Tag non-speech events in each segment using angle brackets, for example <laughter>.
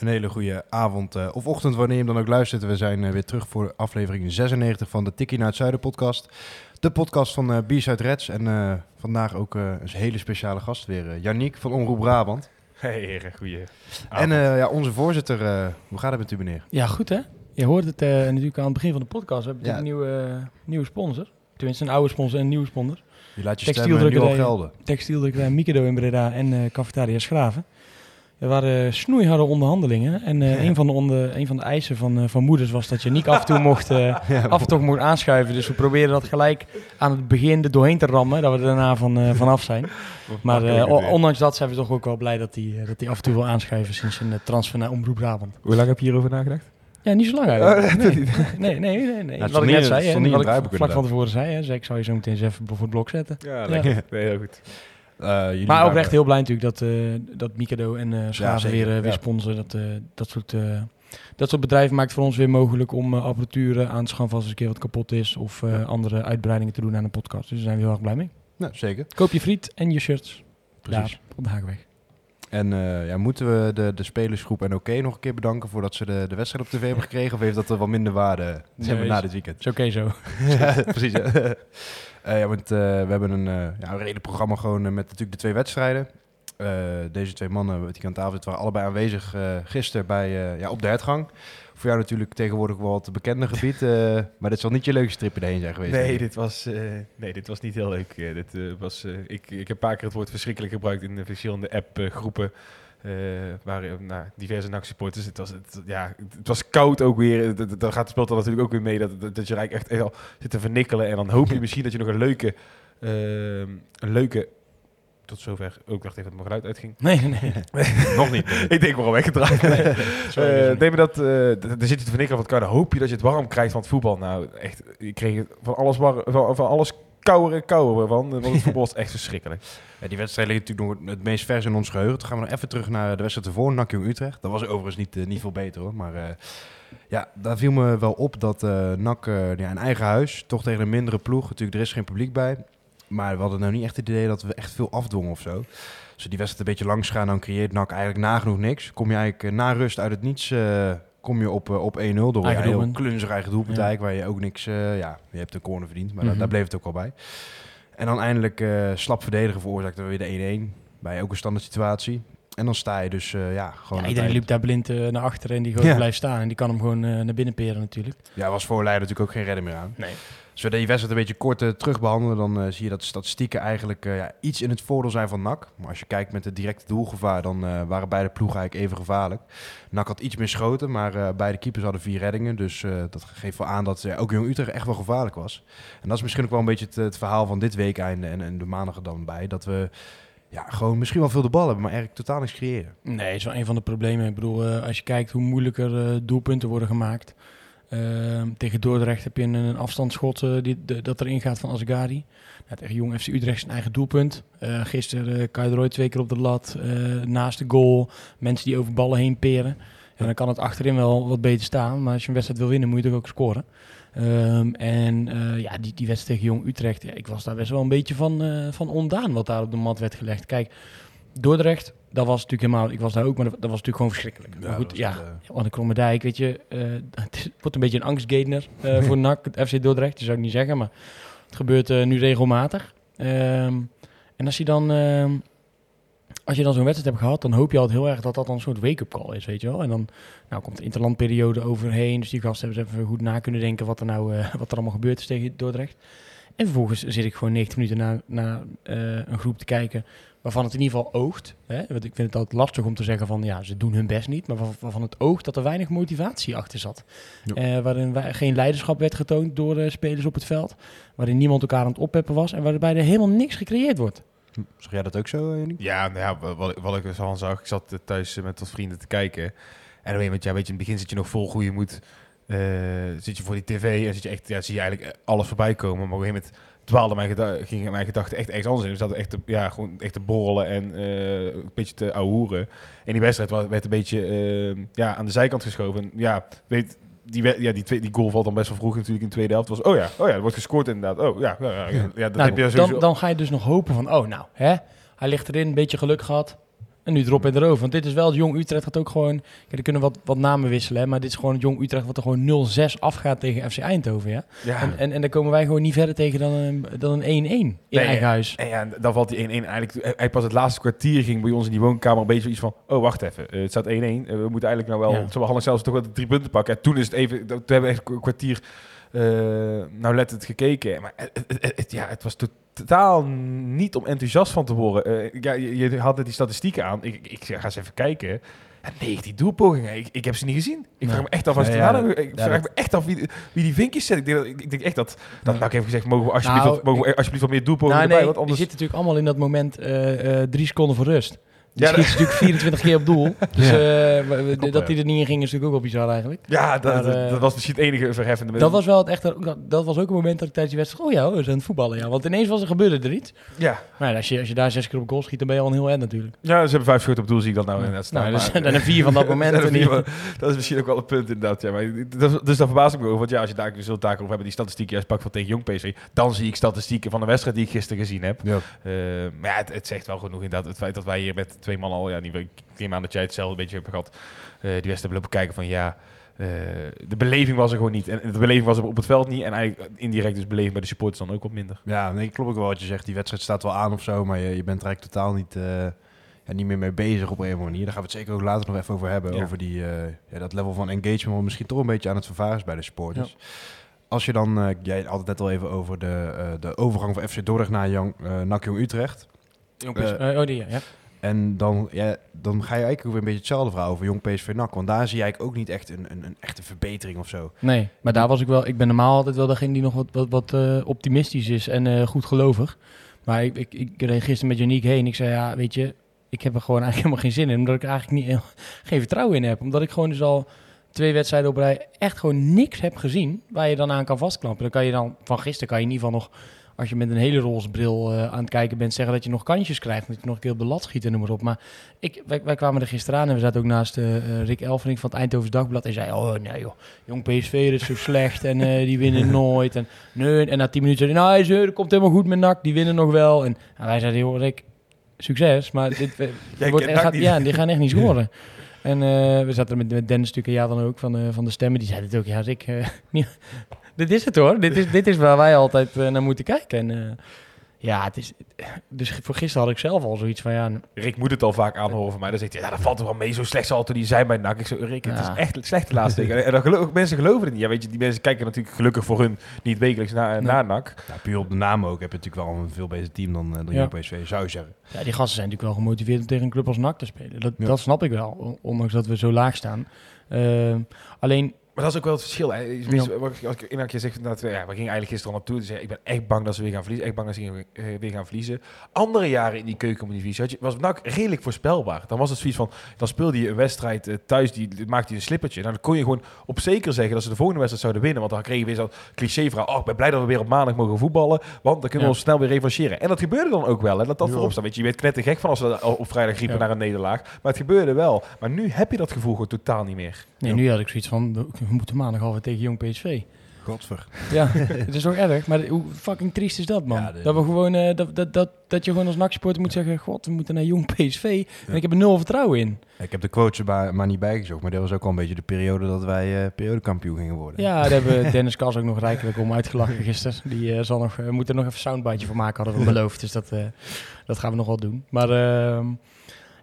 Een hele goede avond eh, of ochtend wanneer je hem dan ook luistert. We zijn eh, weer terug voor aflevering 96 van de Tikkie naar het Zuiden podcast. De podcast van eh B-Side Reds. En eh, vandaag ook eh, een hele speciale gast weer. Yannick van Omroep Brabant. Hey heren, goeie. En eh, ja, onze voorzitter. eh, hoe gaat het met u meneer? Ja, goed hè? Je hoort het eh, natuurlijk aan het begin van de podcast. We hebben Ja. een nieuwe, nieuwe sponsor. Tenminste, een oude sponsor en een nieuwe sponsor. Je laat je stem eh, nu al gelden. Textieldrukkerij Mikado in Breda en eh Cafetaria Schraven. Er waren snoeiharde onderhandelingen. En eh, een, van de onder, een van de eisen van, eh, van moeders was dat je niet af en toe mocht, eh, <laughs> af en toe mocht aanschuiven. Dus we proberen dat gelijk aan het begin er doorheen te rammen. Dat we er daarna van, eh, vanaf zijn. Maar eh, ondanks dat zijn we toch ook wel blij dat hij dat die af en toe wil aanschuiven sinds een eh, transfer naar Omroep Brabant. Hoe lang heb je hierover nagedacht? Ja, niet zo lang eigenlijk. nee, nee, nee. nee, nee. Wat ik net zei, hè, wat ik vlak van tevoren zei, hè, zei ik zou je zo meteen eens even voor het blok zetten. Ja, lekker. Nee, heel goed. Eh, Maar ook waren- echt heel blij natuurlijk dat, eh dat Mikado en zeker, weer, weer sponsoren. Dat, dat, soort, dat soort bedrijven maakt voor ons weer mogelijk om eh, apparatuur aan te schaffen als er een keer wat kapot is. Of andere uitbreidingen te doen aan een podcast. Dus daar zijn we heel erg blij mee. Nou, zeker. Koop je friet en je shirts Precies. daar op de Haagweg. En ja, moeten we de, de spelersgroep en oké nog een keer bedanken voordat ze de, de wedstrijd op tv hebben gekregen? Of heeft dat er wel minder waarde Nee, na dit weekend? Is oké zo. <laughs> ja, precies. <laughs> ja. Eh, ja, want eh, we hebben een, eh, ja, een redelijk programma gewoon met natuurlijk de twee wedstrijden. Deze twee mannen die aan tafel zitten waren allebei aanwezig gisteren bij, ja, op de hertgang. Voor jou natuurlijk tegenwoordig wel het bekende <laughs> gebied. eh, maar dit zal niet je leukste trip erheen zijn geweest. Nee ik. dit, was, nee, dit was niet heel leuk. Dit, was, ik, ik heb een paar keer het woord verschrikkelijk gebruikt in de verschillende appgroepen. Eh waar eh, nou, diverse NAC-supporters. Het was, het, ja, het was koud ook weer. Dan gaat speelt er natuurlijk ook weer mee dat, dat, dat je eigenlijk echt al zit te vernikkelen. En dan hoop je misschien dat je nog een leuke... eh, een leuke tot zover. Ook dacht even dat mijn geluid uitging. Nee, nee, nee. <laughs> Nog niet. ik denk wel weggedraaid. Nee. <laughs> Eh, nee, maar dat, eh, d- dan zit je te vernikken van elkaar. Dan hoop je dat je het warm krijgt van het voetbal. Nou, echt, ik kreeg van alles, war, van, van alles kouder en kouder van. Want het voetbal was echt verschrikkelijk. Ja, die wedstrijd ligt natuurlijk nog het meest vers in ons geheugen. Toen gaan we nog even terug naar de wedstrijd ervoor, NAC Jong Utrecht. Dat was overigens niet, eh, niet veel beter hoor. Maar eh, ja, daar viel me wel op dat eh NAC ja, in eigen huis, toch tegen een mindere ploeg. Natuurlijk, er is geen publiek bij. Maar we hadden nou niet echt het idee dat we echt veel afdwongen of zo. Als we die wedstrijd een beetje langs gaan, dan creëert NAC eigenlijk nagenoeg niks. Kom je eigenlijk na rust uit het niets... Kom je op, op 1-0 door een heel klunzig eigen doelpunt Ja. waar je ook niks... ja, je hebt een corner verdiend, maar daar- Mhm. daar bleef het ook wel bij. En dan eindelijk eh, slap verdedigen veroorzaakte we weer de 1-1. Bij ook een standaard situatie. En dan sta je dus eh, ja, gewoon... Ja, iedereen liep daar blind eh, naar achteren en die gewoon Ja. blijft staan. En die kan hem gewoon naar binnen peren natuurlijk. Ja, was voor Leiden natuurlijk ook geen redder meer aan. Nee. Als we die wedstrijd een beetje kort eh, terug dan eh, zie je dat de statistieken eigenlijk eh, ja, iets in het voordeel zijn van NAC. Maar als je kijkt met het directe doelgevaar, dan waren beide ploegen eigenlijk even gevaarlijk. NAC had iets meer schoten, maar beide keepers hadden vier reddingen. Dus dat geeft wel aan dat ook Jong Utrecht echt wel gevaarlijk was. En dat is misschien ook wel een beetje het, verhaal van dit weekeinde en, en de maandag er dan bij. Dat we ja, gewoon misschien wel veel de bal hebben, maar eigenlijk totaal niks creëren. Nee, is wel een van de problemen. Ik bedoel, als je kijkt hoe moeilijker doelpunten worden gemaakt. Ehm, tegen Dordrecht heb je een, een afstandsschot eh, die, dat erin gaat van Asgari. Tegen Jong FC Utrecht zijn eigen doelpunt. Eh gisteren uh, twee keer op de lat, naast de goal. Mensen die over ballen heen peren. En dan kan het achterin wel wat beter staan. Maar als je een wedstrijd wil winnen, moet je toch ook scoren. Ehm, en ja, die, die wedstrijd tegen Jong Utrecht, ja, ik was daar best wel een beetje van, van ondaan wat daar op de mat werd gelegd. Kijk, Dordrecht, dat was natuurlijk helemaal, ik was daar ook, maar dat, dat was natuurlijk gewoon verschrikkelijk. Ja, maar goed, ja, het, eh, want de Kromme Dijk, weet je, eh, <laughs> het wordt een beetje een angstgainer eh <laughs> voor NAC, het FC Dordrecht, dat zou ik niet zeggen, maar het gebeurt eh, nu regelmatig. Ehm, en als je dan, ehm, als je dan zo'n wedstrijd hebt gehad, dan hoop je altijd heel erg dat dat dan een soort wake-up call is, weet je wel. En dan nou, komt de interlandperiode overheen, dus die gasten hebben eens even goed na kunnen denken wat er nou eh, <laughs> wat er allemaal gebeurd is tegen Dordrecht. En vervolgens zit ik gewoon 90 minuten naar, naar eh, een groep te kijken waarvan het in ieder geval oogt. Hè? Want ik vind het altijd lastig om te zeggen van ja, ze doen hun best niet. Maar waar- waarvan het oogt dat er weinig motivatie achter zat. Ja. Eh, waarin geen leiderschap werd getoond door de spelers op het veld. Waarin niemand elkaar aan het oppeppen was. En waarbij er helemaal niks gecreëerd wordt. Zag jij dat ook zo, uh, Ja, nou ja, wa- wat, wat ik al zag, ik zat eh, thuis eh, met wat vrienden te kijken. En gegeven moment, ja, weet je, in het begin zit je nog vol goede moed. Eh, zit je voor die tv en zit je echt, ja, zie je eigenlijk alles voorbij komen. Maar op een gegeven moment dwaalde mijn gingen mijn gedachten echt ergens anders in. We zaten echt te, ja, gewoon echt te borrelen en eh, een beetje te ouwehoeren. En die wedstrijd werd een beetje eh, ja, aan de zijkant geschoven. En Ja, weet, die, ja, die, twee, die goal valt dan best wel vroeg natuurlijk in de tweede helft. Was, oh ja, oh ja, er wordt gescoord inderdaad. Oh ja, ja, ja, ja, dat Nou, heb je sowieso. dan, dan ga je dus nog hopen van, oh nou, hè, hij ligt erin, een beetje geluk gehad. En nu drop je erover. Want dit is wel het Jong Utrecht gaat ook gewoon... Kijk, er kunnen wat, wat namen wisselen, hè, maar dit is gewoon het Jong Utrecht wat er gewoon 0-6 afgaat tegen FC Eindhoven. Ja? ja. En, en, en dan komen wij gewoon niet verder tegen dan een, dan een 1-1 in Nee, eigen huis. En ja, dan valt die 1-1 eigenlijk. Hij pas het laatste kwartier ging bij ons in die woonkamer een beetje iets van. Oh, wacht even. eh, het staat 1-1. eh, we moeten eigenlijk nou wel. Ja. Zullen we zelfs toch wel de drie punten pakken. En toen is het even. Toen hebben we echt een kwartier. Eh nou, let het gekeken. Maar ja, het was totaal niet om enthousiast van te worden. Eh, ja, je, je had net die statistieken aan. Ik, ik ga eens even kijken. En 19 doelpogingen. Ik, ik heb ze niet gezien. Ik vraag me echt af als ja, Ik vraag me echt af wie, wie die vinkjes zet. Ik denk, dat- ik denk echt dat. Dat nou, ik heb gezegd, mogen we alsjeblieft, Nou, wat, mogen we alsjeblieft wat meer doelpogingen Nou, erbij? Want anders... zitten natuurlijk allemaal in dat moment eh, drie seconden voor rust. Die Ja, schiet natuurlijk 24 keer op doel. <laughs> Dus eh, dat ja. die er niet in ging is natuurlijk ook wel bizar eigenlijk. Ja, dat, Maar, dat, eh, dat was misschien het enige verheffende. Dat was wel het echte. Dat was ook een moment dat ik tijdens die wedstrijd. Oh ja, oh, we zijn aan het voetballen. Ja. Want ineens was er gebeurde er iets. Ja. Maar als, je, als je daar zes keer op goal schiet, dan ben je al een heel end natuurlijk. ja, ze hebben vijf schoten op doel, zie ik dat nou inderdaad staan. Nou, dus maar- dan een vier van dat <laughs> moment. dat, wel- dat is misschien ook wel een punt inderdaad. Ja, maar dat, dus daar verbaas ik me over. Want ja, als je daar het daar over hebben, die statistieken juist pakt van tegen Jong PSV, dan zie ik statistieken van de wedstrijd die ik gisteren gezien heb. Ja. Eh, maar ja, het, het zegt wel genoeg inderdaad. Het feit dat wij hier met twee man al, ja, niet, ik neem aan dat jij hetzelfde beetje hebt gehad, eh, die wedstrijd hebben lopen kijken van ja, eh, de beleving was er gewoon niet. En de beleving was er op het veld niet. En eigenlijk indirect dus beleving bij de supporters dan ook wat minder. Ja, nee, klopt ook wel wat je zegt. Die wedstrijd staat wel aan of zo, maar je, je bent er eigenlijk totaal niet, eh, ja, niet meer mee bezig op een of andere manier. Daar gaan we het zeker ook later nog even over hebben. Ja. Over die, eh, ja, dat level van engagement wat misschien toch een beetje aan het vervaren is bij de supporters. Als je dan, eh, jij had het net al even over de, eh, de overgang van FC Dordrecht naar Jong, NAC Jong Utrecht. Oh, die, ja. En dan, ja, dan ga je eigenlijk ook weer een beetje hetzelfde verhaal over Jong PSV NAC. Want daar zie eigenlijk ook niet echt een, een, een echte verbetering of zo. Nee, maar daar was ik wel. Ik ben normaal altijd wel degene die nog wat, wat, wat eh, optimistisch is en eh goed gelovig. Maar ik, ik, ik reed gisteren met Janiek heen. Ik zei, ja, weet je, ik heb er gewoon eigenlijk <laughs> helemaal geen zin in. Omdat ik eigenlijk niet, <laughs> geen vertrouwen in heb. Omdat ik gewoon dus al twee wedstrijden op rij echt gewoon niks heb gezien waar je dan aan kan vastklampen. Dan kan je dan, van gisteren kan je in ieder geval nog, als je met een hele roze bril eh, aan het kijken bent, zeggen dat je nog kansjes krijgt. Dat je nog een keer op de lat schiet en noem maar op. Maar ik, wij, wij kwamen er gisteren aan en we zaten ook naast eh, eh, Rick Elfrink van het Eindhovens Dagblad. En zei, oh nee joh, jong PSV is zo slecht en die winnen <laughs> nooit. En, nee, en na tien minuten zei hij, nou dat komt helemaal goed met NAC, die winnen nog wel. En, en wij zeiden, joh Rick, succes, maar dit <laughs> wordt, gaat, ja, die gaan echt niet <laughs> scoren. En we zaten met, met Dennis natuurlijk, ja dan ook, van, van de stemmen. Die zei het ook, ja Rick, niet- dit is het hoor. Dit is, dit is waar wij altijd eh, naar moeten kijken. En eh, ja, het is... Dus voor gisteren had ik zelf al zoiets van, ja, Rick moet het al vaak aanhoren van mij. Dan zegt hij, ja, dat valt er wel mee. Zo slecht zal het toch niet zijn bij NAC. Ik zo, Rick, het Ja. is echt slecht de laatste weken. En dan gelo- mensen geloven het niet. Ja, weet je, die mensen kijken natuurlijk gelukkig voor hun niet wekelijks naar, Nee. naar NAC. Ja, puur op de naam ook heb je natuurlijk wel een veel beter team dan, eh, dan Ja. PSV, zou je zeggen. Ja, die gasten zijn natuurlijk wel gemotiveerd om tegen een club als NAC te spelen. Dat, Ja. dat snap ik wel, on- ondanks dat we zo laag staan. Ehm, alleen, Maar dat is ook wel het verschil. Hè. Ja. Ik als ik in een keer zeg, inderdaad, ja, we gingen eigenlijk gisteren al naartoe. Dus ik ben echt bang dat ze weer gaan verliezen. Echt bang dat ze weer- eh, gaan verliezen. Andere jaren in die je, was NAC redelijk voorspelbaar. Dan was het zoiets van, dan speelde je een wedstrijd eh, thuis, die maakte je een slippertje. Nou, dan kon je gewoon op zeker zeggen dat ze de volgende wedstrijd zouden winnen. Want dan kreeg je weer zo'n cliché verhaal. Oh, ik ben blij dat we weer op maandag mogen voetballen. Want dan kunnen we Ja. ons snel weer revancheren. En dat gebeurde dan ook wel. Hè, dat dat voorop staat. Weet je, je werd knettergek van als we op vrijdag riepen naar een nederlaag. Maar het gebeurde wel. Maar nu heb je dat gevoel gewoon totaal niet meer. nee, nu had ik zoiets van, we, moeten maandag alweer tegen Jong PSV. Godver. Ja, <laughs> het is toch erg. Maar hoe fucking triest is dat, man? Ja, de- Dat we gewoon, eh, dat, dat, dat, dat je gewoon als NAC-supporter moet zeggen, god, we moeten naar Jong PSV. En ik heb er nul vertrouwen in. Ik heb de quotes er maar, maar niet bijgezocht, maar dit was ook al een beetje de periode dat wij eh periodekampioen gingen worden. Ja, daar hebben <laughs> Dennis Kas ook nog rijkelijk om uitgelachen gisteren. Die eh, zal nog, we moeten er nog even een soundbite van maken, hadden we <laughs> beloofd. Dus dat, dat gaan we nog wel doen. Maar ehm,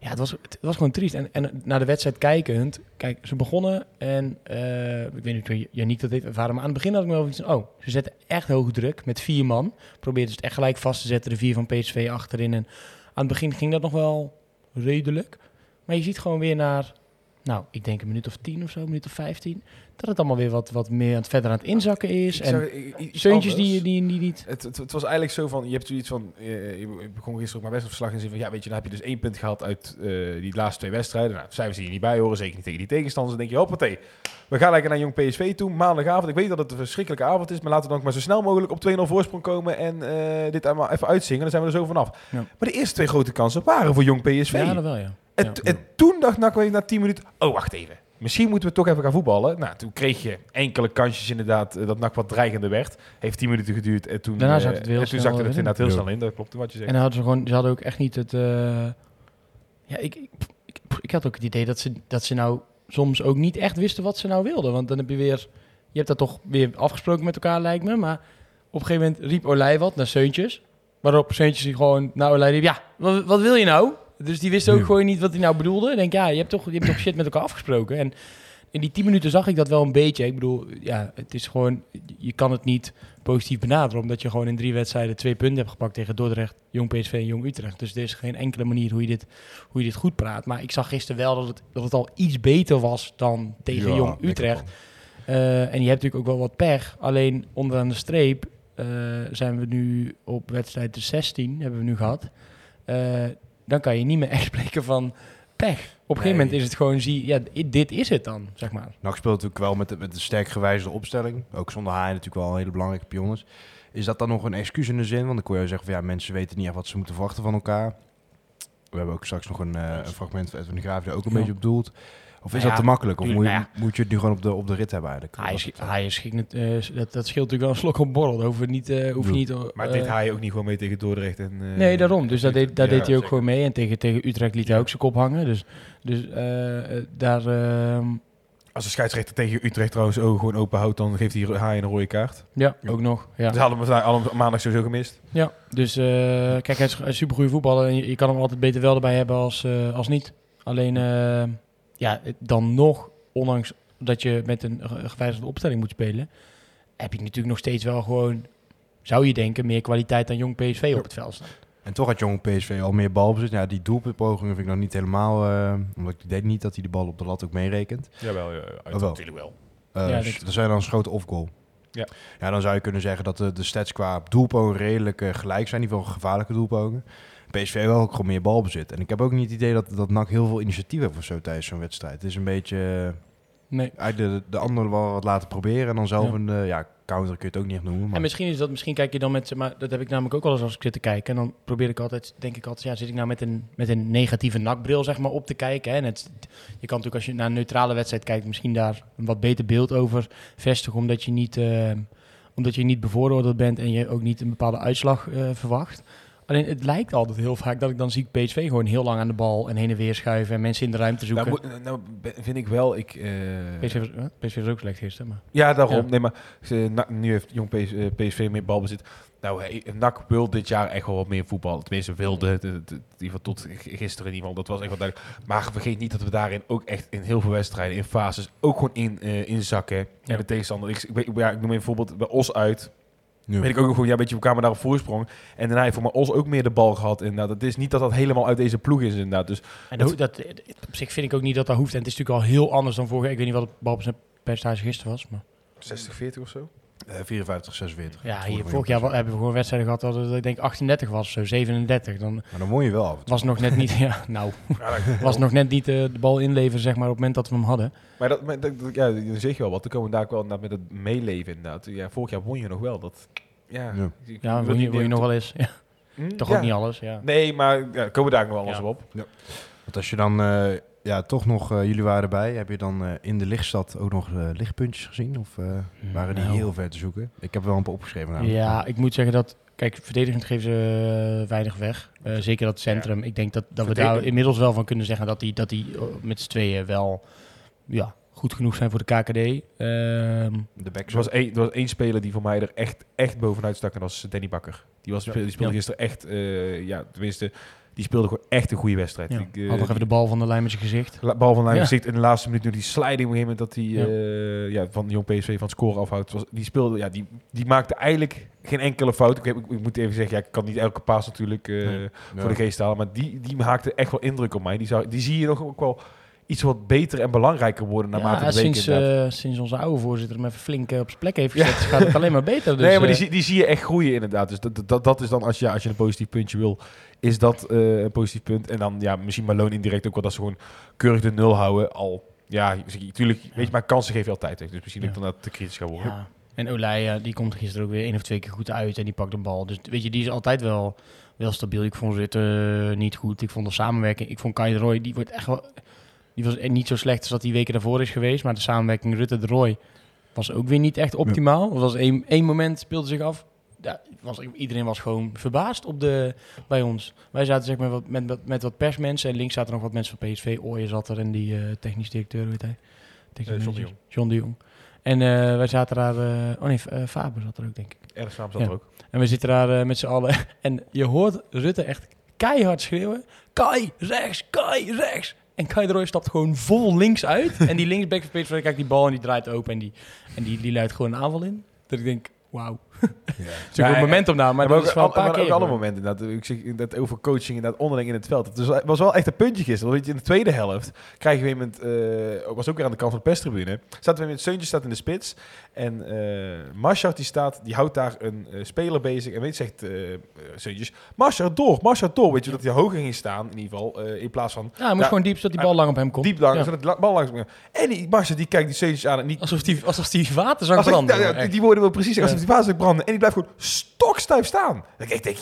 ja, het was, het was gewoon triest. En, en naar de wedstrijd kijkend, kijk, ze begonnen en eh, ik weet niet of Janiek dat heeft ervaren, maar aan het begin had ik me wel iets van, oh, ze zetten echt hoge druk met vier man. Probeerden ze het echt gelijk vast te zetten, de vier van PSV achterin. En aan het begin ging dat nog wel redelijk. Maar je ziet gewoon weer naar nou, ik denk een minuut of tien of zo, een minuut of vijftien, dat het allemaal weer wat, wat meer aan het verder aan het inzakken is. Ik en anders. die, die, die niet... Het, het, het was eigenlijk zo van, je hebt zoiets van, eh, ik begon gisteren ook mijn wedstrijdverslag en zei van, ja weet je, dan heb je dus één punt gehad uit eh, die laatste twee wedstrijden. Nou, cijfers die er niet bij horen, zeker niet tegen die tegenstanders. Dan denk je, hoppatee, we gaan lekker naar Jong PSV toe, maandagavond. Ik weet dat het een verschrikkelijke avond is, maar laten we dan ook maar zo snel mogelijk op 2-0 voorsprong komen en eh, dit allemaal even uitzingen. Dan zijn we er zo vanaf. Ja. Maar de eerste twee grote kansen waren voor Jong PSV. Ja, dat wel, ja. En, Ja. en toen dacht Nakwe na 10 minuten, oh wacht even. Misschien moeten we toch even gaan voetballen. Nou, toen kreeg je enkele kansjes inderdaad eh, dat NAC wat dreigender werd. Heeft 10 minuten geduurd en toen, Daarna eh, zakte het weer en heel toen snel zakte het inderdaad heel snel in. Dat klopt wat je zegt. En dan hadden ze gewoon, ze hadden ook echt niet het. eh, ja, ik, ik, ik, ik had ook het idee dat ze, dat ze nou soms ook niet echt wisten wat ze nou wilden. Want dan heb je weer, je hebt dat toch weer afgesproken met elkaar, lijkt me. Maar op een gegeven moment riep Olij wat naar Seuntjes. Waarop Seuntjes die gewoon naar Olij riep, ja, wat, wat wil je nou? Dus die wist ook gewoon niet wat hij nou bedoelde. Ik denk, ja, je hebt toch, je hebt toch shit met elkaar afgesproken. En in die tien minuten zag ik dat wel een beetje. Ik bedoel, ja, het is gewoon, je kan het niet positief benaderen. Omdat je gewoon in drie wedstrijden twee punten hebt gepakt tegen Dordrecht, Jong PSV en Jong Utrecht. Dus er is geen enkele manier hoe je dit, hoe je dit goed praat. Maar ik zag gisteren wel dat het, dat het al iets beter was dan tegen Ja, Jong Utrecht. Eh, en je hebt natuurlijk ook wel wat pech. Alleen onderaan de streep eh, zijn we nu op wedstrijd de 16, hebben we nu gehad. Eh, dan kan je niet meer <laughs> echt spreken van pech. Op een gegeven moment is het gewoon, zie, ja, dit is het dan, zeg maar. NAC speelt natuurlijk wel met, de- met een sterk gewijzigde opstelling. Ook zonder Haaien natuurlijk wel een hele belangrijke pion is. Dat dan nog een excuus in de zin? Want dan kon je zeggen van ja, mensen weten niet echt wat ze moeten verwachten van elkaar. We hebben ook straks nog een, eh, een fragment van Edwin de Graaf die ook een Ja. beetje op doelt. Of is Nou dat te makkelijk? Of moet je, nou moet je het nu gewoon op de, op de rit hebben eigenlijk? Hij is, eh, hij is het, eh, dat, dat scheelt natuurlijk wel een slok op borrel. Dat hoef je niet... eh, hoef je niet eh, maar eh, dit hij ook niet gewoon mee tegen Dordrecht. En, eh, Nee, daarom. Dus daar deed, Ja, deed hij ook zeker. gewoon mee. En tegen, tegen Utrecht liet hij ook zijn kop hangen. Dus, dus eh, eh, daar... ehm, Als de scheidsrechter tegen Utrecht trouwens ogen gewoon open houdt, dan geeft hij Haaien een rode kaart. ja, ook nog. Ja. Dus hadden we vandaag alle maandag sowieso gemist. Ja, dus eh, kijk, hij is een supergoeie voetballer en je, je kan hem altijd beter wel erbij hebben als, eh, als niet. Alleen, eh, ja, dan nog, ondanks dat je met een ge- gewijzigde opstelling moet spelen, heb je natuurlijk nog steeds wel gewoon, zou je denken, meer kwaliteit dan jong PSV op het veld staan. En toch had Jong PSV al meer balbezit. Ja, die doelpuntpogingen vind ik nog niet helemaal... eh, omdat ik denk niet dat hij de bal op de lat ook meerekent. Jawel, ja, Oh, wel. natuurlijk wel. Eh, Ja, dat- dat zijn dan schoten of goal. Ja. ja, dan zou je kunnen zeggen dat de, de stats qua doelpogingen redelijk eh, gelijk zijn. In ieder geval gevaarlijke doelpogingen. PSV wel ook gewoon meer balbezit. En ik heb ook niet het idee dat, dat NAC heel veel initiatief heeft of zo tijdens zo'n wedstrijd. Het is een beetje eh, Nee. eigenlijk de, de anderen wel wat laten proberen. En dan zelf Ja. een eh, ja, counter kun je het ook niet echt noemen. Maar En misschien is dat, misschien kijk je dan met, maar dat heb ik namelijk ook wel eens als ik zit te kijken. En dan probeer ik altijd, denk ik altijd, ja, zit ik nou met een, met een negatieve nakbril, zeg maar, op te kijken. Hè? En het, je kan natuurlijk als je naar een neutrale wedstrijd kijkt, misschien daar een wat beter beeld over vestigen, omdat je niet, eh, omdat je niet bevooroordeeld bent en je ook niet een bepaalde uitslag verwacht. Alleen het lijkt altijd heel vaak dat ik dan zie PSV gewoon heel lang aan de bal en heen en weer schuiven en mensen in de ruimte zoeken. Nou, moet- nou vind ik wel, ik... eh, PSV, was- PSV was ook slecht gisteren, maar... Ja, daarom. Ja. Nee, maar eh, nu heeft jong PS, eh, PSV meer balbezit. Nou, hey, NAC wil dit jaar echt wel wat meer voetbal. Tenminste, wilde het- In ieder geval tot gisteren in ieder geval. Dat was echt wel duidelijk. Maar vergeet niet dat we daarin ook echt in heel veel wedstrijden, in fases, ook gewoon in, eh inzakken. Ja. En de tegenstander. Ik, ik, ja, ik noem een voorbeeld bij Os uit. Ja. Weet ik ook nog gewoon, ja, weet je, we kwamen daar op voorsprong. En daarna heeft voor mij Os ook meer de bal gehad. Inderdaad. Het is niet dat dat helemaal uit deze ploeg is, inderdaad. Dus En dat, dat, op zich vind ik ook niet dat dat hoeft. En het is natuurlijk al heel anders dan vorige. Ik weet niet wat het balpercentage gisteren was. Maar 60, 40 of zo. Eh, 54, 46. ja, Vorig hier, jaar vorig jaar wa- hebben we gewoon wedstrijden gehad dat het ik denk 38 was, zo 37. Dan Maar dan won je wel af en toe. was nog net niet, <laughs> ja, nou, Ja, <laughs> was nog net niet eh, de bal inleveren zeg maar op het moment dat we hem hadden. Maar dat, maar dat, dat- ja, dan zeg je wel wat. Dan komen we daar ook wel inderdaad met het meeleven inderdaad. Ja, vorig jaar won je nog wel. Dat, ja, Ja. ik- Ja, ik wil je, wil je nog wel eens. Ja, Hm? toch Ja. ook niet alles, ja. Nee, maar ja, komen we daar nog wel alles Ja. op. Want als je dan eh, ja, toch nog, eh, jullie waren erbij, heb je dan eh, in de lichtstad ook nog eh, lichtpuntjes gezien? Of eh, waren die Nou. heel ver te zoeken? Ik heb wel een paar opgeschreven. namelijk. Ja, ik moet zeggen dat, kijk, verdedigend geven ze weinig weg. Eh, zeker dat centrum. Ik denk dat, dat we daar inmiddels wel van kunnen zeggen dat die, dat die met z'n tweeën wel ja, goed genoeg zijn voor de KKD. Ehm, De back Er was, één, er was één speler die voor mij er echt, echt bovenuit stak. En dat was Danny Bakker. Die, was, Ja. die speelde Ja. gisteren echt, eh, ja, tenminste, die speelde gewoon echt een goede wedstrijd. ja. Ik, eh, Had nog even de bal van de lijn met zijn gezicht. La- Bal van Lijn Ja. gezicht in de laatste minuut nu die sliding op een gegeven moment dat hij Ja. eh, ja, van jong PSV van het score afhoudt. Was, die speelde, ja, die, die maakte eigenlijk geen enkele fout. Ik, heb, ik, ik moet even zeggen, ja, ik kan niet elke paas natuurlijk eh, Nee. voor de geest halen, maar die, die maakte echt wel indruk op mij. Die, zou, die zie je nog ook wel iets wat beter en belangrijker worden naarmate Ja, de weken sinds, eh, sinds onze oude voorzitter hem even flink eh, op zijn plek heeft gezet, gaat het alleen maar beter. <laughs> Dus, nee, maar die, eh, zie- die zie je echt groeien inderdaad. Dus dat, dat, dat is dan, als je, als je een positief puntje wil, is dat een positief punt. En dan ja, misschien Malone indirect ook wel dat ze gewoon keurig de nul houden. Al, ja, natuurlijk, weet je, maar kansen geef je altijd. Dus misschien ook dan dat te kritisch gaan worden. En Olij, die komt gisteren ook weer één of twee keer goed uit en die pakt de bal. Dus weet je, die is altijd wel, wel stabiel. Ik vond eh, niet goed. Ik vond de samenwerking, ik vond Kai Roy, die wordt echt wel... Die was echt niet zo slecht als dat die weken daarvoor is geweest. Maar de samenwerking Rutte-de Roy was ook weer niet echt optimaal. Er was één, één moment speelde zich af. Ja, was, iedereen was gewoon verbaasd op de, bij ons. Wij zaten zeg maar wat, met, met, met wat persmensen. En links zaten nog wat mensen van PSV. Ooyen zat er en die eh, technisch directeur, weet hij. Technisch Eh, John de manager. John de Jong. En eh, wij zaten daar... eh, oh nee, eh, Faber zat er ook, denk ik. Ergens naam zat Ja. er ook. En we zitten daar eh, met z'n allen. <laughs> En je hoort Rutte echt keihard schreeuwen. Kai, rechts, Kai, rechts. En Kai Roy stapt gewoon vol links uit. <laughs> en die linksback van PSV kijkt die bal en die draait open. En die, en die, die leidt gewoon een aanval in. Dat ik denk, wauw. <laughs> Het is Ja, ook een en- momentumname, maar Maar, dat is wel een ook, paar maar keer. ook hoor. momenten. inderdaad. Ik zeg dat over coaching inderdaad onderling in het veld. Het was, was wel echt een puntje gisteren. Weet je, in de tweede helft krijgen we iemand, eh was ook weer aan de kant van de perstribune. Zaten we met Seuntje staat in de spits. En eh Marshart die staat, die houdt daar een eh, speler bezig. En weet je, zegt eh eh, Seuntjes, door, Marshart door. Weet je, dat hij hoger ging staan in ieder geval. eh, in plaats van Ja, hij moest Ja, gewoon diep, zodat die bal lang op hem komt. diep lang, Ja. zodat de bal langs En die Marshart die kijkt die Seuntjes aan en niet... Alsof die, alsof die water zou branden. ja, ja, die, die woorden wil precies. Ja. Alsof die basis branden. En die blijft gewoon stokstijf staan. Dan denk ik, denk,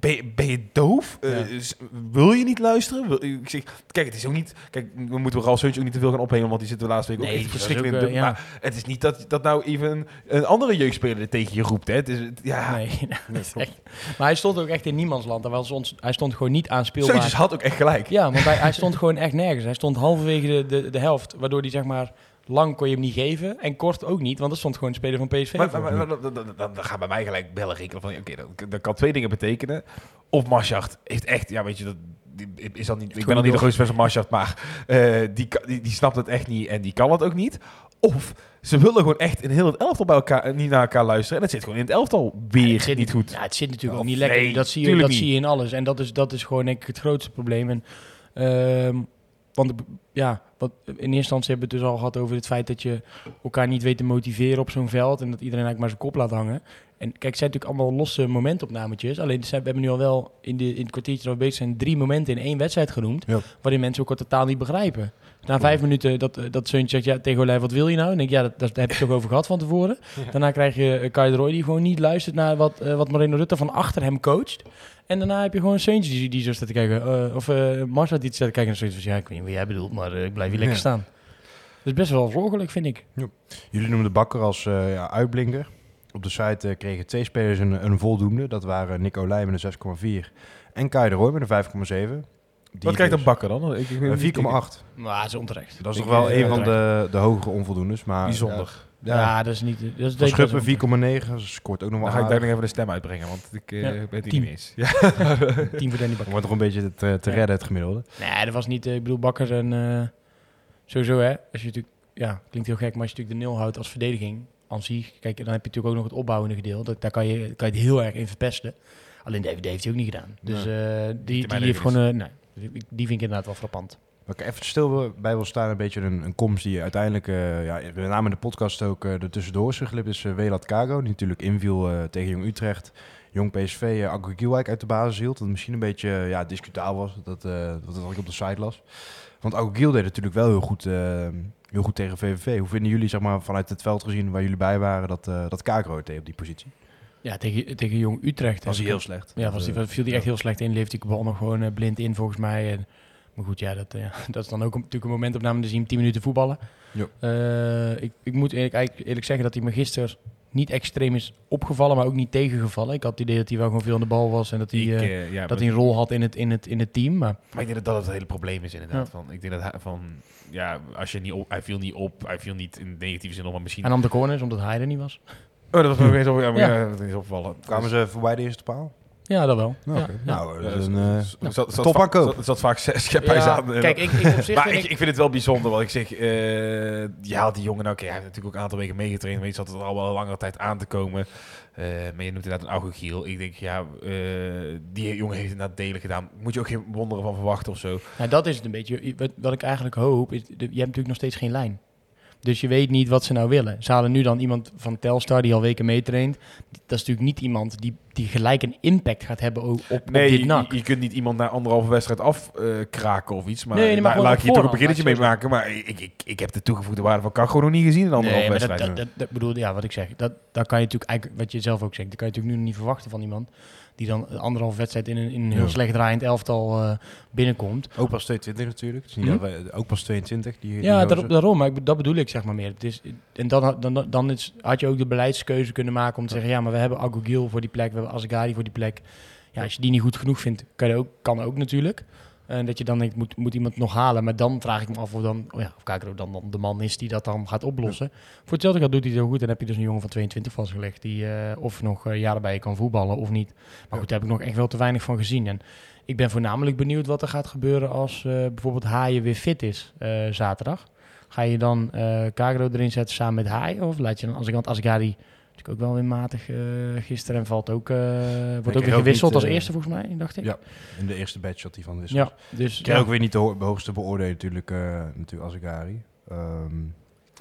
ben je, ben je doof? Eh, Ja. is- wil je niet luisteren? Wil- ik zeg, kijk, het is ook niet... Kijk, we moeten Ralf Seuntje ook niet te veel gaan ophelen, want die zitten de laatste week Nee, ook echt verschrikkelijk ook, in de... eh, ja. Maar het is niet dat, dat nou even een, andere jeugdspeler er tegen je roept, hè. Het is, het- ja, Nee, <laughs> is echt- Maar hij stond ook echt in niemandsland. Hij, was ons, hij stond gewoon niet aanspeelbaar. Seuntjes had ook echt gelijk. Ja, want hij, hij stond gewoon echt nergens. Hij stond halverwege de, de, de helft, waardoor hij zeg maar lang kon je hem niet geven en kort ook niet, want er stond gewoon een speler van PSV Maar, voor. maar, maar- dan, dan, dan, dan gaan bij mij gelijk bellen rekenen van, oké, dat, dat kan twee dingen betekenen. Of Marschacht heeft echt, ja, weet je, dat is dan niet, ik ben dan niet de grootste fan van Marschacht, maar eh, die, die, die snapt het echt niet en die kan het ook niet. Of ze willen gewoon echt in heel het elftal bij elkaar, niet naar elkaar luisteren. En het zit gewoon in het elftal weer het zit niet goed. Ja, het zit natuurlijk ook niet lekker. nee, dat zie je, dat niet. zie je in alles. En dat is, dat is gewoon denk ik het grootste probleem. En, ehm, want ja, wat, in eerste instantie hebben we het dus al gehad over het feit dat je elkaar niet weet te motiveren op zo'n veld. En dat iedereen eigenlijk maar zijn kop laat hangen. En kijk, het zijn natuurlijk allemaal losse momentopnametjes. Alleen we hebben nu al wel in, de, in het kwartiertje dat we bezig zijn drie momenten in één wedstrijd genoemd. Ja. Waarin mensen ook al totaal niet begrijpen. Na vijf minuten dat, dat Seuntje zegt, ja, tegen Olij, wat wil je nou? En denk ik, ja, dat, dat, daar heb je het toch over gehad van tevoren. Daarna krijg je eh, Kai de Roy die gewoon niet luistert naar wat, eh, wat Moreno Rutte van achter hem coacht. En daarna heb je gewoon Seuntje die, die zo staat te kijken. eh, of eh Marcel die staat te kijken en zoiets van, ja, ik weet niet wat jij bedoelt, maar eh, ik blijf hier lekker Ja. staan. Dat is best wel zorgelijk, vind ik. Jullie noemen de Bakker als eh, ja, uitblinker. Op de site kregen twee spelers een, een voldoende. Dat waren Nico Leij met een 6,4 en Kai de Roy met een 5,7. Die Wat krijgt dus- een bakker dan? Ik, ik, Eh, 4,8. Maar dat is onterecht. Dat is Ik, nog wel een van de, de hogere onvoldoendes. Maar, Bijzonder. Ja, dat is niet... Dat is Van Schuppen dat is 4,9. Scoort ook nog wel Dan ga ik nog even de stem uitbrengen, want ik eh, Ja, ben het niet eens. Ja. <laughs> Team voor Danny Bakker. Wordt nog een beetje te, te Ja. redden, het gemiddelde. Nee, dat was niet... eh, ik bedoel, Bakker en... eh, sowieso, hè. Als je natuurlijk... Ja, klinkt heel gek, maar als je natuurlijk de nul houdt als verdediging... Aan zich, kijk, dan heb je natuurlijk ook nog het opbouwende gedeelte. Daar kan je, kan je het heel erg in verpesten. Alleen David heeft hij ook niet gedaan. Dus eh, die, die heeft gewoon... eh, nee, die die vind ik inderdaad wel frappant. Ik even stil bij wil staan, een beetje een, een komst die uiteindelijk, eh, ja, met name in de podcast ook uh, er tussendoor is geglipt, is uh, Welat Kago, die natuurlijk inviel tegen Jong Utrecht. Jong PSV, uh, Gielwijk uit de basis hield. Dat misschien een beetje ja, discutabel was, dat, dat, dat ik op de site las. Want Aggo Giel deed natuurlijk wel heel goed, heel goed tegen VVV. Hoe vinden jullie, zeg maar, vanuit het veld gezien waar jullie bij waren, dat, dat Kago het deed op die positie? Ja, tegen, tegen Jong Utrecht. Was hij heel slecht. Ja, was die, viel hij echt heel slecht in. Leefde die bal nog gewoon blind in, volgens mij. En, maar goed, ja, dat, uh, <laughs> dat is dan ook een, natuurlijk een momentopname. Dan zie je hem 10 minuten voetballen. Uh, ik, ik moet eerlijk, eigenlijk eerlijk zeggen dat hij me gisteren niet extreem is opgevallen, maar ook niet tegengevallen. Ik had het idee dat hij wel gewoon veel aan de bal was en dat hij, ik, uh, ja, dat hij een rol had in het, in het, in het team. Maar, maar ik denk dat dat het hele probleem is inderdaad. Ja. Van, ik denk dat hij van, ja, als je niet op, hij viel niet op, hij viel niet in negatieve zin op, maar misschien... En om de corners, omdat hij er niet was. Oh, dat was nog eens op, ja, opvallen. Kwamen ze voorbij de eerste paal? Ja, dat wel. Ja, nou, dat is een, zat- zat top va- aankoop. zat- zat vaak <laughs> zes schepijs aan. Kijk, ik, ik op zich <laughs> maar vind ik, ik- vind het wel bijzonder, want ik zeg, eh ja, die jongen, nou, oké, hij heeft natuurlijk ook een aantal weken meegetraind, maar je zat er al wel een langere tijd aan te komen. Eh, maar je noemt inderdaad een Agogiel. Ik denk, ja, eh, die jongen heeft inderdaad delen gedaan. Moet je ook geen wonderen van verwachten of zo. Nou, dat is het een beetje. Wat, wat ik eigenlijk hoop, is, je hebt natuurlijk nog steeds geen lijn. Dus je weet niet wat ze nou willen. Ze halen nu dan iemand van Telstar die al weken meetraint. Dat is natuurlijk niet iemand die, die gelijk een impact gaat hebben o- op, Nee, op dit je, nak. je kunt niet iemand na anderhalve wedstrijd afkraken of iets. Maar, Nee, nee, maar laat op ik hier toch een beginnetje mee maken. Maar ik, ik, ik heb de toegevoegde waarde van gewoon nog niet gezien in anderhalve Nee, maar dat, wedstrijd. dat, dat, dat bedoel, ja, wat ik zeg. Dat, dat kan je natuurlijk eigenlijk, wat je zelf ook zegt, dat kan je natuurlijk nu niet verwachten van iemand die dan anderhalf wedstrijd in een, in een heel Ja. slecht draaiend elftal eh, binnenkomt. ook pas 22 natuurlijk. Wij- ook pas 22. Die, die Ja, daar, daarom. Maar ik, dat bedoel ik zeg maar meer. Het is, en dan, had- dan, dan is, had je ook de beleidskeuze kunnen maken om te zeggen... ja, maar we hebben Agogil voor die plek, we hebben Asgari voor die plek. Ja, als je die niet goed genoeg vindt, kan, ook, kan ook natuurlijk. En dat je dan denkt, moet, moet iemand nog halen. Maar dan vraag ik me af of, dan, oh ja, of Kakero dan, dan de man is die dat dan gaat oplossen. Voor hetzelfde geld doet hij het heel goed. En heb je dus een jongen van 22 vastgelegd... die eh, of nog eh, jaren bij je kan voetballen of niet. Maar goed, daar heb ik nog echt wel te weinig van gezien. En ik ben voornamelijk benieuwd wat er gaat gebeuren... als eh, bijvoorbeeld Haaien weer fit is eh, zaterdag. Ga je dan eh Kagro erin zetten samen met Haaien? Of laat je dan, als ik want Natuurlijk ook wel weer matig eh, gisteren en valt ook, eh, wordt ook weer ook gewisseld niet, als eh, eerste volgens mij, dacht ik. Ja, in de eerste batch had hij van de wissels. ja dus Ik krijg ja. ook weer niet de ho- hoogste beoordeling natuurlijk, eh natuurlijk Azegari. Ehm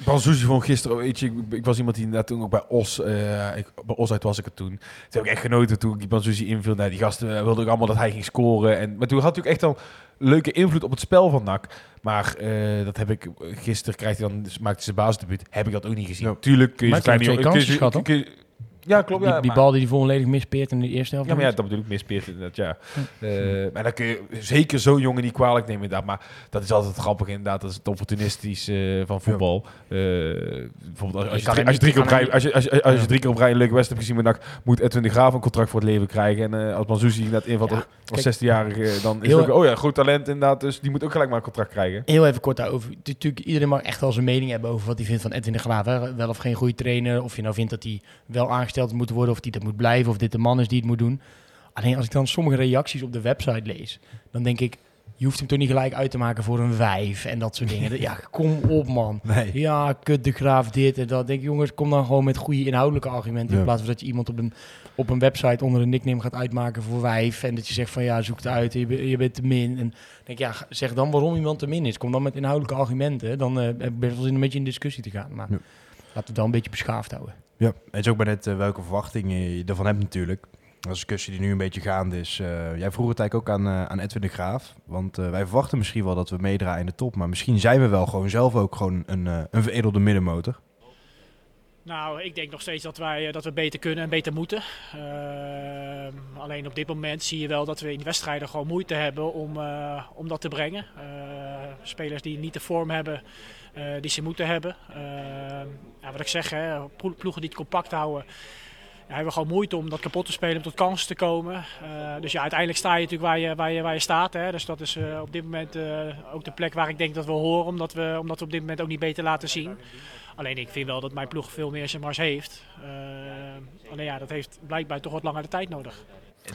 Banzuzi vond gisteren, weet je, ik, ik was iemand die inderdaad toen ook bij Os, eh, ik, bij Os uit was ik het toen. Toen heb ik echt genoten toen ik die Banzuzi inviel. Nou, die gasten wilden ook allemaal dat hij ging scoren. En, maar toen had hij ook echt al leuke invloed op het spel van NAC. Maar eh, dat heb ik, gisteren krijgt hij dan, maakt hij zijn basisdebuut, heb ik dat ook niet gezien. Ja. Tuurlijk kun je heeft kleine jongen- Ja, klopt. die, Ja, die bal die hij volledig mispeert in de eerste helft. Ja, maar ja, dat bedoel ik, mispeert inderdaad, ja. Eh, maar dan kun je zeker zo'n jongen niet kwalijk nemen inderdaad. Maar dat is altijd grappig inderdaad, dat is het opportunistisch eh, van voetbal. Eh, bijvoorbeeld als, Je als, je drie keer op rij, als, je, als, je, als je drie keer op rij een leuke wedstrijd hebt gezien met NAC, moet Edwin de Graaf een contract voor het leven krijgen. En als Manzuzi inderdaad invalt Ja, als- als kijk. 16-jarige, dan is het ook, oh ja, goed talent inderdaad. Dus die moet ook gelijk maar een contract krijgen. Heel even kort daarover. Natuurlijk, iedereen mag echt wel zijn mening hebben over wat hij vindt van Edwin de Graaf. Hè. Wel of geen goede trainer. Of je nou vindt dat hij wel aangesteld moet worden. Of die dat moet blijven. Of dit de man is die het moet doen. Alleen als ik dan sommige reacties op de website lees. Dan denk ik, je hoeft hem toch niet gelijk uit te maken voor een wijf. En dat soort dingen. <laughs> Ja, kom op man. nee. Ja, kut de graaf dit en dat. Denk jongens, kom dan gewoon met goede inhoudelijke argumenten. Ja. In plaats van dat je iemand op een, op een website onder een nickname gaat uitmaken voor wijf. En dat je zegt van ja, zoek het uit, je, be- je bent te min. En denk ja, zeg dan waarom iemand te min is. Kom dan met inhoudelijke argumenten. Dan eh, heb ik best wel zin een beetje in discussie te gaan. Maar Ja. laten we het dan een beetje beschaafd houden. Ja, het is ook bij net eh, welke verwachtingen je ervan hebt natuurlijk. Dat is een discussie die nu een beetje gaande is. Eh, jij vroeg het eigenlijk ook aan, eh, aan Edwin de Graaf. Want eh, wij verwachten misschien wel dat we meedraaien in de top. Maar misschien zijn we wel gewoon zelf ook gewoon een, een veredelde middenmotor. Nou, ik denk nog steeds dat, wij, dat we beter kunnen en beter moeten. Ehm, alleen op dit moment zie je wel dat we in de wedstrijden gewoon moeite hebben om, eh, om dat te brengen. Eh, spelers die niet de vorm hebben die ze moeten hebben. Ehm, ja, wat ik zeg, hè, plo- ploegen die het compact houden. Ja, hebben we gewoon moeite om dat kapot te spelen, om tot kansen te komen. Eh, dus ja, uiteindelijk sta je natuurlijk waar je, waar je, waar je staat. Hè. Dus dat is eh, op dit moment eh, ook de plek waar ik denk dat we horen. Omdat we, omdat we op dit moment ook niet beter laten zien. Alleen ik vind wel dat mijn ploeg veel meer zijn mars heeft. Eh, alleen ja, dat heeft blijkbaar toch wat langer de tijd nodig.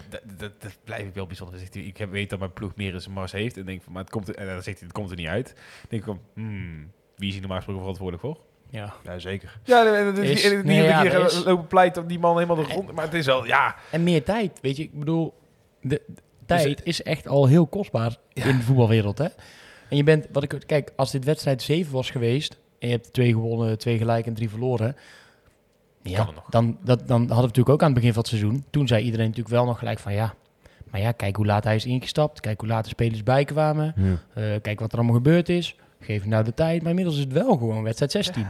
Dat, dat, blijf ik wel bijzonder. Zegt hij, ik weet dat mijn ploeg meer zijn mars heeft. En denk van, maar het komt en dan zegt hij, het komt er niet uit. Dan denk ik van, hmm, wie is hier normaal gesproken verantwoordelijk voor? Ja. Ja, zeker. Ja, nee, nee, Is- die, die, nee, die, ja, die is- lopen pleit op die man helemaal de grond. Maar het is wel, ja. En meer tijd, weet je. Ik bedoel, de, de tijd is echt al heel kostbaar in de voetbalwereld, hè. En je bent, wat ik, kijk, als dit wedstrijd 7 was geweest... en je hebt twee gewonnen, twee gelijk en drie verloren... Ja, dan, dat, dan hadden we natuurlijk ook aan het begin van het seizoen... toen zei iedereen natuurlijk wel nog gelijk van ja... maar ja, kijk hoe laat hij is ingestapt... kijk hoe laat de spelers bijkwamen... Ja. eh, kijk wat er allemaal gebeurd is... geef hem nou de tijd. Maar inmiddels is het wel gewoon wedstrijd 16.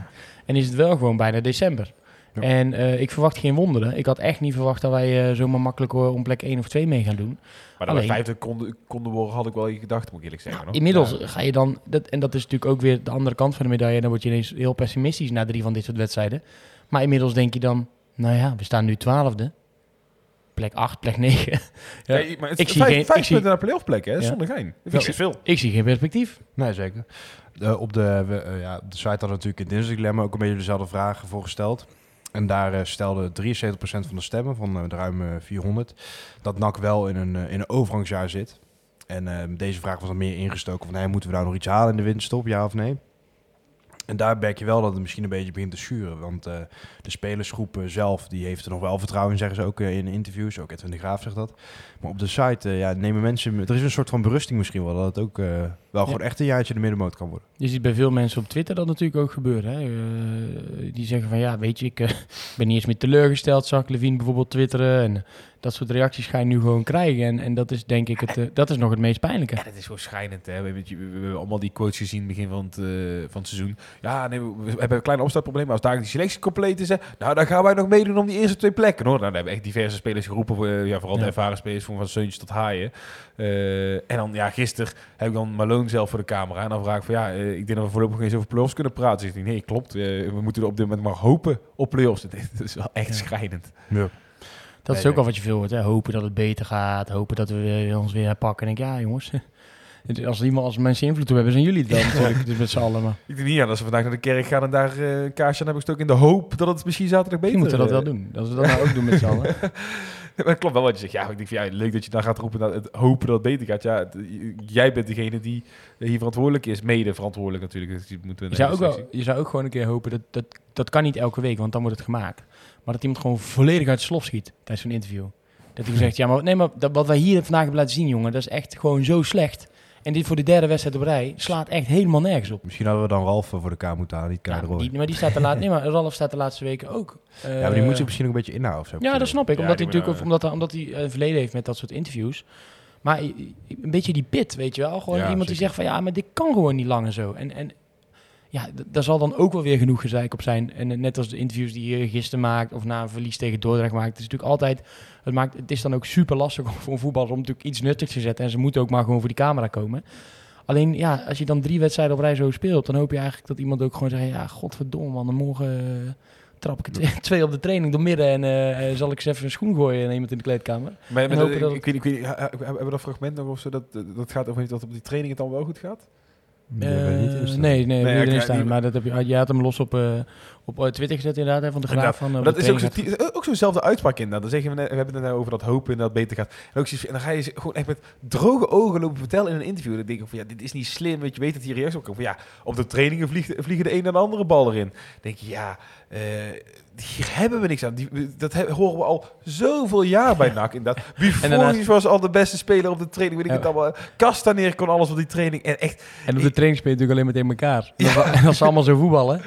En is het wel gewoon bijna december. Ja. En eh, ik verwacht geen wonderen. Ik had echt niet verwacht dat wij eh, zomaar makkelijk eh, om plek 1 of 2 mee gaan doen. Maar dat we Alleen- vijfde konden, konden worden, had ik wel gedacht, moet ik eerlijk zeggen. hoor. Inmiddels Ja. ga je dan, dat, en dat is natuurlijk ook weer de andere kant van de medaille, dan word je ineens heel pessimistisch na drie van dit soort wedstrijden. Maar inmiddels denk je dan, nou ja, we staan nu twaalfde. Plek 8, plek 9. <laughs> Ja. Nee, maar het Ik zie vijf, geen- vijf ik zie- punten naar playoff plek, hè? Ja. Zonder. Dat vind ik veel. Ik zie geen perspectief. Nee, zeker. Op, de, eh, ja, de site hadden natuurlijk in het dinsdagdilemma ook een beetje dezelfde vragen voorgesteld. En daar eh, stelde 73% van de stemmen, van eh, de ruim eh, 400, dat NAC wel in een, in een overgangsjaar zit. En deze vraag was dan meer ingestoken van, hey, moeten we daar nog iets halen in de winterstop, ja of nee? En daar merk je wel dat het misschien een beetje begint te schuren. Want eh, de spelersgroep eh, zelf, die heeft er nog wel vertrouwen in, zeggen ze ook eh, in interviews. Ook Edwin de Graaf zegt dat. Maar op de site ja, nemen mensen... Er is een soort van berusting misschien wel, dat het ook wel gewoon echt een jaartje de middenmoot kan worden. Je ziet bij veel mensen op Twitter dat natuurlijk ook gebeuren. Hè? Die zeggen van ja, weet je, ik <laughs> ben niet eens meer teleurgesteld, zag Levine bijvoorbeeld twitteren. En dat soort reacties ga je nu gewoon krijgen. En, en dat is denk ik het, eh, dat is nog het meest pijnlijke. Ja, dat is gewoon schijnend. Hè? We, hebben, we, we hebben allemaal die quotes gezien begin van het, eh, van het seizoen. Ja, nee, we, we hebben een klein opstartprobleem. Maar als daar die selectie compleet is, hè, nou, dan gaan wij nog meedoen om die eerste twee plekken. Hoor. Nou, daar hebben echt diverse spelers geroepen. eh, ja, vooral de ervaren spelers, van, van Seuntjes tot Haaien. Eh, en dan, ja, gisteren heb ik dan Malone zelf voor de camera. En dan vraag ik van, ja, eh, ik denk dat we voorlopig nog eens over play-offs kunnen praten. Zegt hij, nee, klopt. We moeten er op dit moment maar hopen op play-offs. <laughs> Dat is wel echt Ja. schrijnend. Ja. Dat is ook al wat je veel hoort. Hè? Hopen dat het beter gaat. Hopen dat we weer- ons weer herpakken. En ik denk, ja jongens. <laughs> Als, iemand, als mensen invloed toe hebben, zijn jullie het dan <laughs> natuurlijk. Dus met z'n allen. Maar Ik denk niet aan als we vandaag naar de kerk gaan en daar eh, een kaarsje aan hebben gestoken in de hoop dat het misschien zaterdag beter misschien moeten dat eh, wel doen. Dat we dat nou ook doen met z'n allen. <laughs> <laughs> Het klopt wel wat je zegt. Ja, ik denk van, ja, leuk dat je dan gaat roepen dat het hopen dat het beter gaat. Ja, het- jij bent degene die hier verantwoordelijk is. Mede verantwoordelijk natuurlijk. Dus moeten we Je zou, ook wel, je zou ook gewoon een keer hopen, dat, dat, dat kan niet elke week, want dan wordt het gemaakt. Maar dat iemand gewoon volledig uit de slof schiet tijdens zo'n interview. Dat hij <laughs> zegt, ja, maar, nee, maar dat, wat wij hier vandaag hebben laten zien, jongen, dat is echt gewoon zo slecht. En dit voor de derde wedstrijd op rij slaat echt helemaal nergens op. Misschien hadden we dan Ralf eh, voor de kamer moeten halen, niet Ja, Kader maar, die, maar die staat de laatste, nee, maar Ralf staat de laatste weken ook. Ja, maar die Eh, moet zich misschien ook een beetje inhouden. of zo. Ja, dat snap ik. Ja, Omdat hij natuurlijk, eh, omdat, omdat hij een verleden heeft met dat soort interviews. Maar een beetje die pit, weet je wel. Gewoon Ja, iemand die zegt van ja, maar dit kan gewoon niet langer zo. En, en ja, daar zal dan ook wel weer genoeg gezeik op zijn. En eh, net als de interviews die je gisteren maakt of na een verlies tegen Dordrecht maakt. Het is natuurlijk altijd, het, maakt, het is dan ook super lastig om voor een voetballer om natuurlijk iets nuttigs te zetten. En ze moeten ook maar gewoon voor die camera komen. Alleen ja, als je dan drie wedstrijden op rij zo speelt, dan hoop je eigenlijk dat iemand ook gewoon zegt, ja, godverdomme man, dan morgen eh, trap ik <laughs> twee, op de training door midden en eh, eh, zal ik eens even een schoen gooien en iemand in de kleedkamer. Maar, En maar hopen dat- dat ik, weet ik weet hebben we dat fragment nog of zo? Dat, dat gaat over niet dat op die training het dan wel goed gaat? Nee, instaan. nee, nee, Nee, staan. Maar dat heb je, je had hem los op, eh, op eh, Twitter gezet inderdaad, hè, van de graaf. Van, eh, dat is ook, zo, ook zo'nzelfde uitspraak inderdaad. Dan zeggen we, net- we hebben het net over dat hopen en dat het beter gaat. En, ook en dan ga je gewoon echt met droge ogen lopen vertellen in een interview. Dan denk ik van, ja, dit is niet slim. Want je weet dat hier reacties op komen. Van, ja, op de trainingen vliegt, vliegen de een en de andere bal erin. Dan denk je, ja, eh, hier hebben we niks aan. Die, dat he- horen we al zoveel jaar bij <laughs> NAC. Inderdaad. Buffon was al de beste speler op de training. Weet ik het allemaal. Kastaneer kon alles op die training. En echt. En op de training speel je natuurlijk alleen maar tegen elkaar. En als ze allemaal zo voetballen.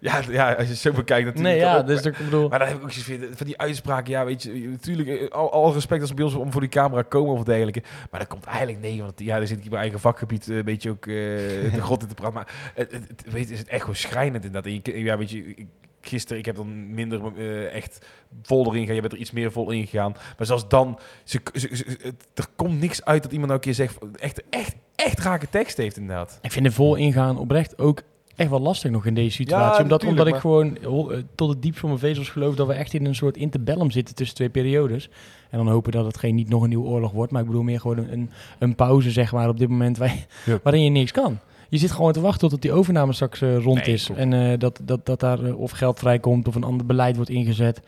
Ja, ja, als je het zo bekijkt natuurlijk. Nee, ja, ook. dus ik bedoel... Maar dan heb ik ook zoiets van, van die uitspraken. Ja, weet je, natuurlijk, eh, al, al respect als bij ons om voor die camera komen of dergelijke. Maar dat komt eigenlijk nee, want ja, dan zit ik in mijn eigen vakgebied eh, een beetje ook eh, <laughs> de grot in te praten. Maar het, het, het- weet, je, is het echt gewoon schrijnend inderdaad. En je, ja, weet je, ik- gisteren, ik heb dan minder echt vol erin gegaan. Je bent er iets meer vol in gegaan. Maar zelfs dan, ze, ze- ze- het- er komt niks uit dat iemand nou een keer zegt, echt, echt, echt rake tekst heeft inderdaad. Ik vind er vol ingaan oprecht ook echt wel lastig nog in deze situatie. Ja, omdat, omdat ik gewoon eh, tot het diepst van mijn vezels geloof dat we echt in een soort interbellum zitten tussen twee periodes. En dan hopen dat het geen niet nog een nieuwe oorlog wordt. Maar ik bedoel meer gewoon een, een, pauze, zeg maar, op dit moment <laughs> waarin je niks kan. Je zit gewoon te wachten tot die overname straks eh, rond Nee, is. En eh, dat, dat, dat daar of geld vrijkomt of een ander beleid wordt ingezet.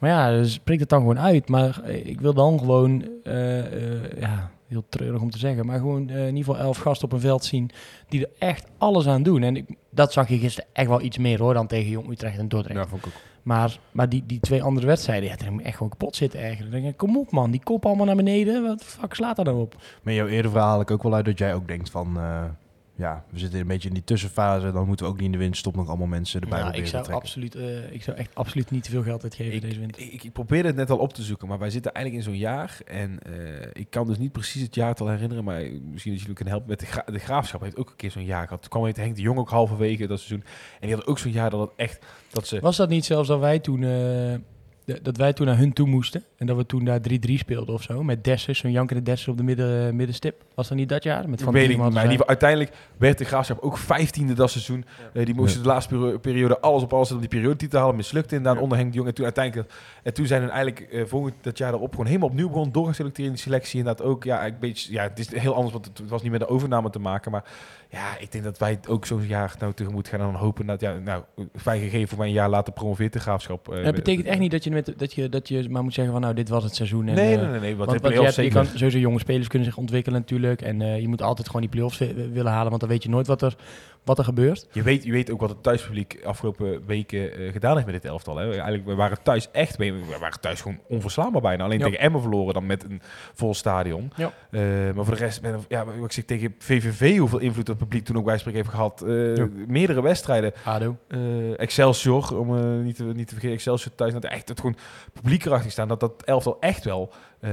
Maar ja, dus spreek het dan gewoon uit. Maar eh, ik wil dan gewoon, eh, eh, ja, heel treurig om te zeggen, maar gewoon eh, in ieder geval elf gasten op een veld zien die er echt alles aan doen. En ik, dat zag je gisteren echt wel iets meer hoor dan tegen Jong Utrecht en Dordrecht. Ja, vond ik ook. Maar, maar die, die twee andere wedstrijden, ja, daar moet echt gewoon kapot zitten eigenlijk. Dan denk ik, kom op man, die kop allemaal naar beneden. Wat fuck slaat daar nou op? Maar jouw eerder verhaal haal ik ook wel uit dat jij ook denkt van... ja, we zitten een beetje in die tussenfase. Dan moeten we ook niet in de winterstop nog allemaal mensen erbij Nou, ik, zou trekken. absoluut, eh, ik zou echt absoluut niet te veel geld uitgeven Ik, deze winter. ik, ik probeerde het net al op te zoeken, maar wij zitten eigenlijk in zo'n jaar. En eh, ik kan dus niet precies het jaartal herinneren, maar misschien dat jullie kunnen helpen. Met de, gra de Graafschap heeft ook een keer zo'n jaar gehad. Toen kwam heet Henk de Jong ook halverwege dat seizoen. En die had ook zo'n jaar dat het echt... Dat ze, Was dat niet zelfs dat wij toen... eh, dat wij toen naar hun toe moesten. En dat we toen daar 3-3 speelden of zo. Met Dessers, zo'n jankende Dessers op de midden, middenstip. Was dat niet dat jaar? Met Van weet ik niet, Bierman maar in uiteindelijk werd de Graafschap ook vijftiende dat seizoen. Eh, die moesten de laatste perio- periode alles op alles zetten om die periode te halen. Mislukte inderdaad Ja. onder Henk de Jong. En toen uiteindelijk, en toen zijn hun eigenlijk eh, volgend dat jaar erop gewoon helemaal opnieuw begonnen doorgeselecteerd in die selectie. Inderdaad ook, ja, een beetje, ja, het is heel anders, want het, het was niet met de overname te maken. Maar ja, ik denk dat wij het ook zo'n jaar nou tegemoet gaan en dan hopen dat, ja, nou, fijn gegeven voor mij een jaar later promoveert de Graafschap. eh, Het betekent echt niet dat je, met, dat, je, dat je maar moet zeggen van nou, dit was het seizoen. En, Nee, eh, nee, nee, nee, want, Want, je, hebt- je kan, sowieso jonge spelers kunnen zich ontwikkelen natuurlijk. En eh, je moet altijd gewoon die play-offs wi- willen halen, want dan weet je nooit wat er, wat er gebeurt. Je weet, je weet ook wat het thuispubliek afgelopen weken eh, gedaan heeft met dit elftal. Hè. Eigenlijk, we waren thuis echt, we waren thuis gewoon onverslaanbaar bijna. Alleen Ja. tegen Emmen verloren dan met een vol stadion. Ja. Eh, maar voor de rest, ben, ja, wat ik zeg tegen VVV, hoeveel invloed het publiek toen ook bij spreken heeft gehad. Eh, Ja. Meerdere wedstrijden. ADO. Eh, Excelsior, om eh, niet, te, niet te vergeten, Excelsior thuis. Dat echt het gewoon publiek erachter staan. Dat dat elftal echt wel eh,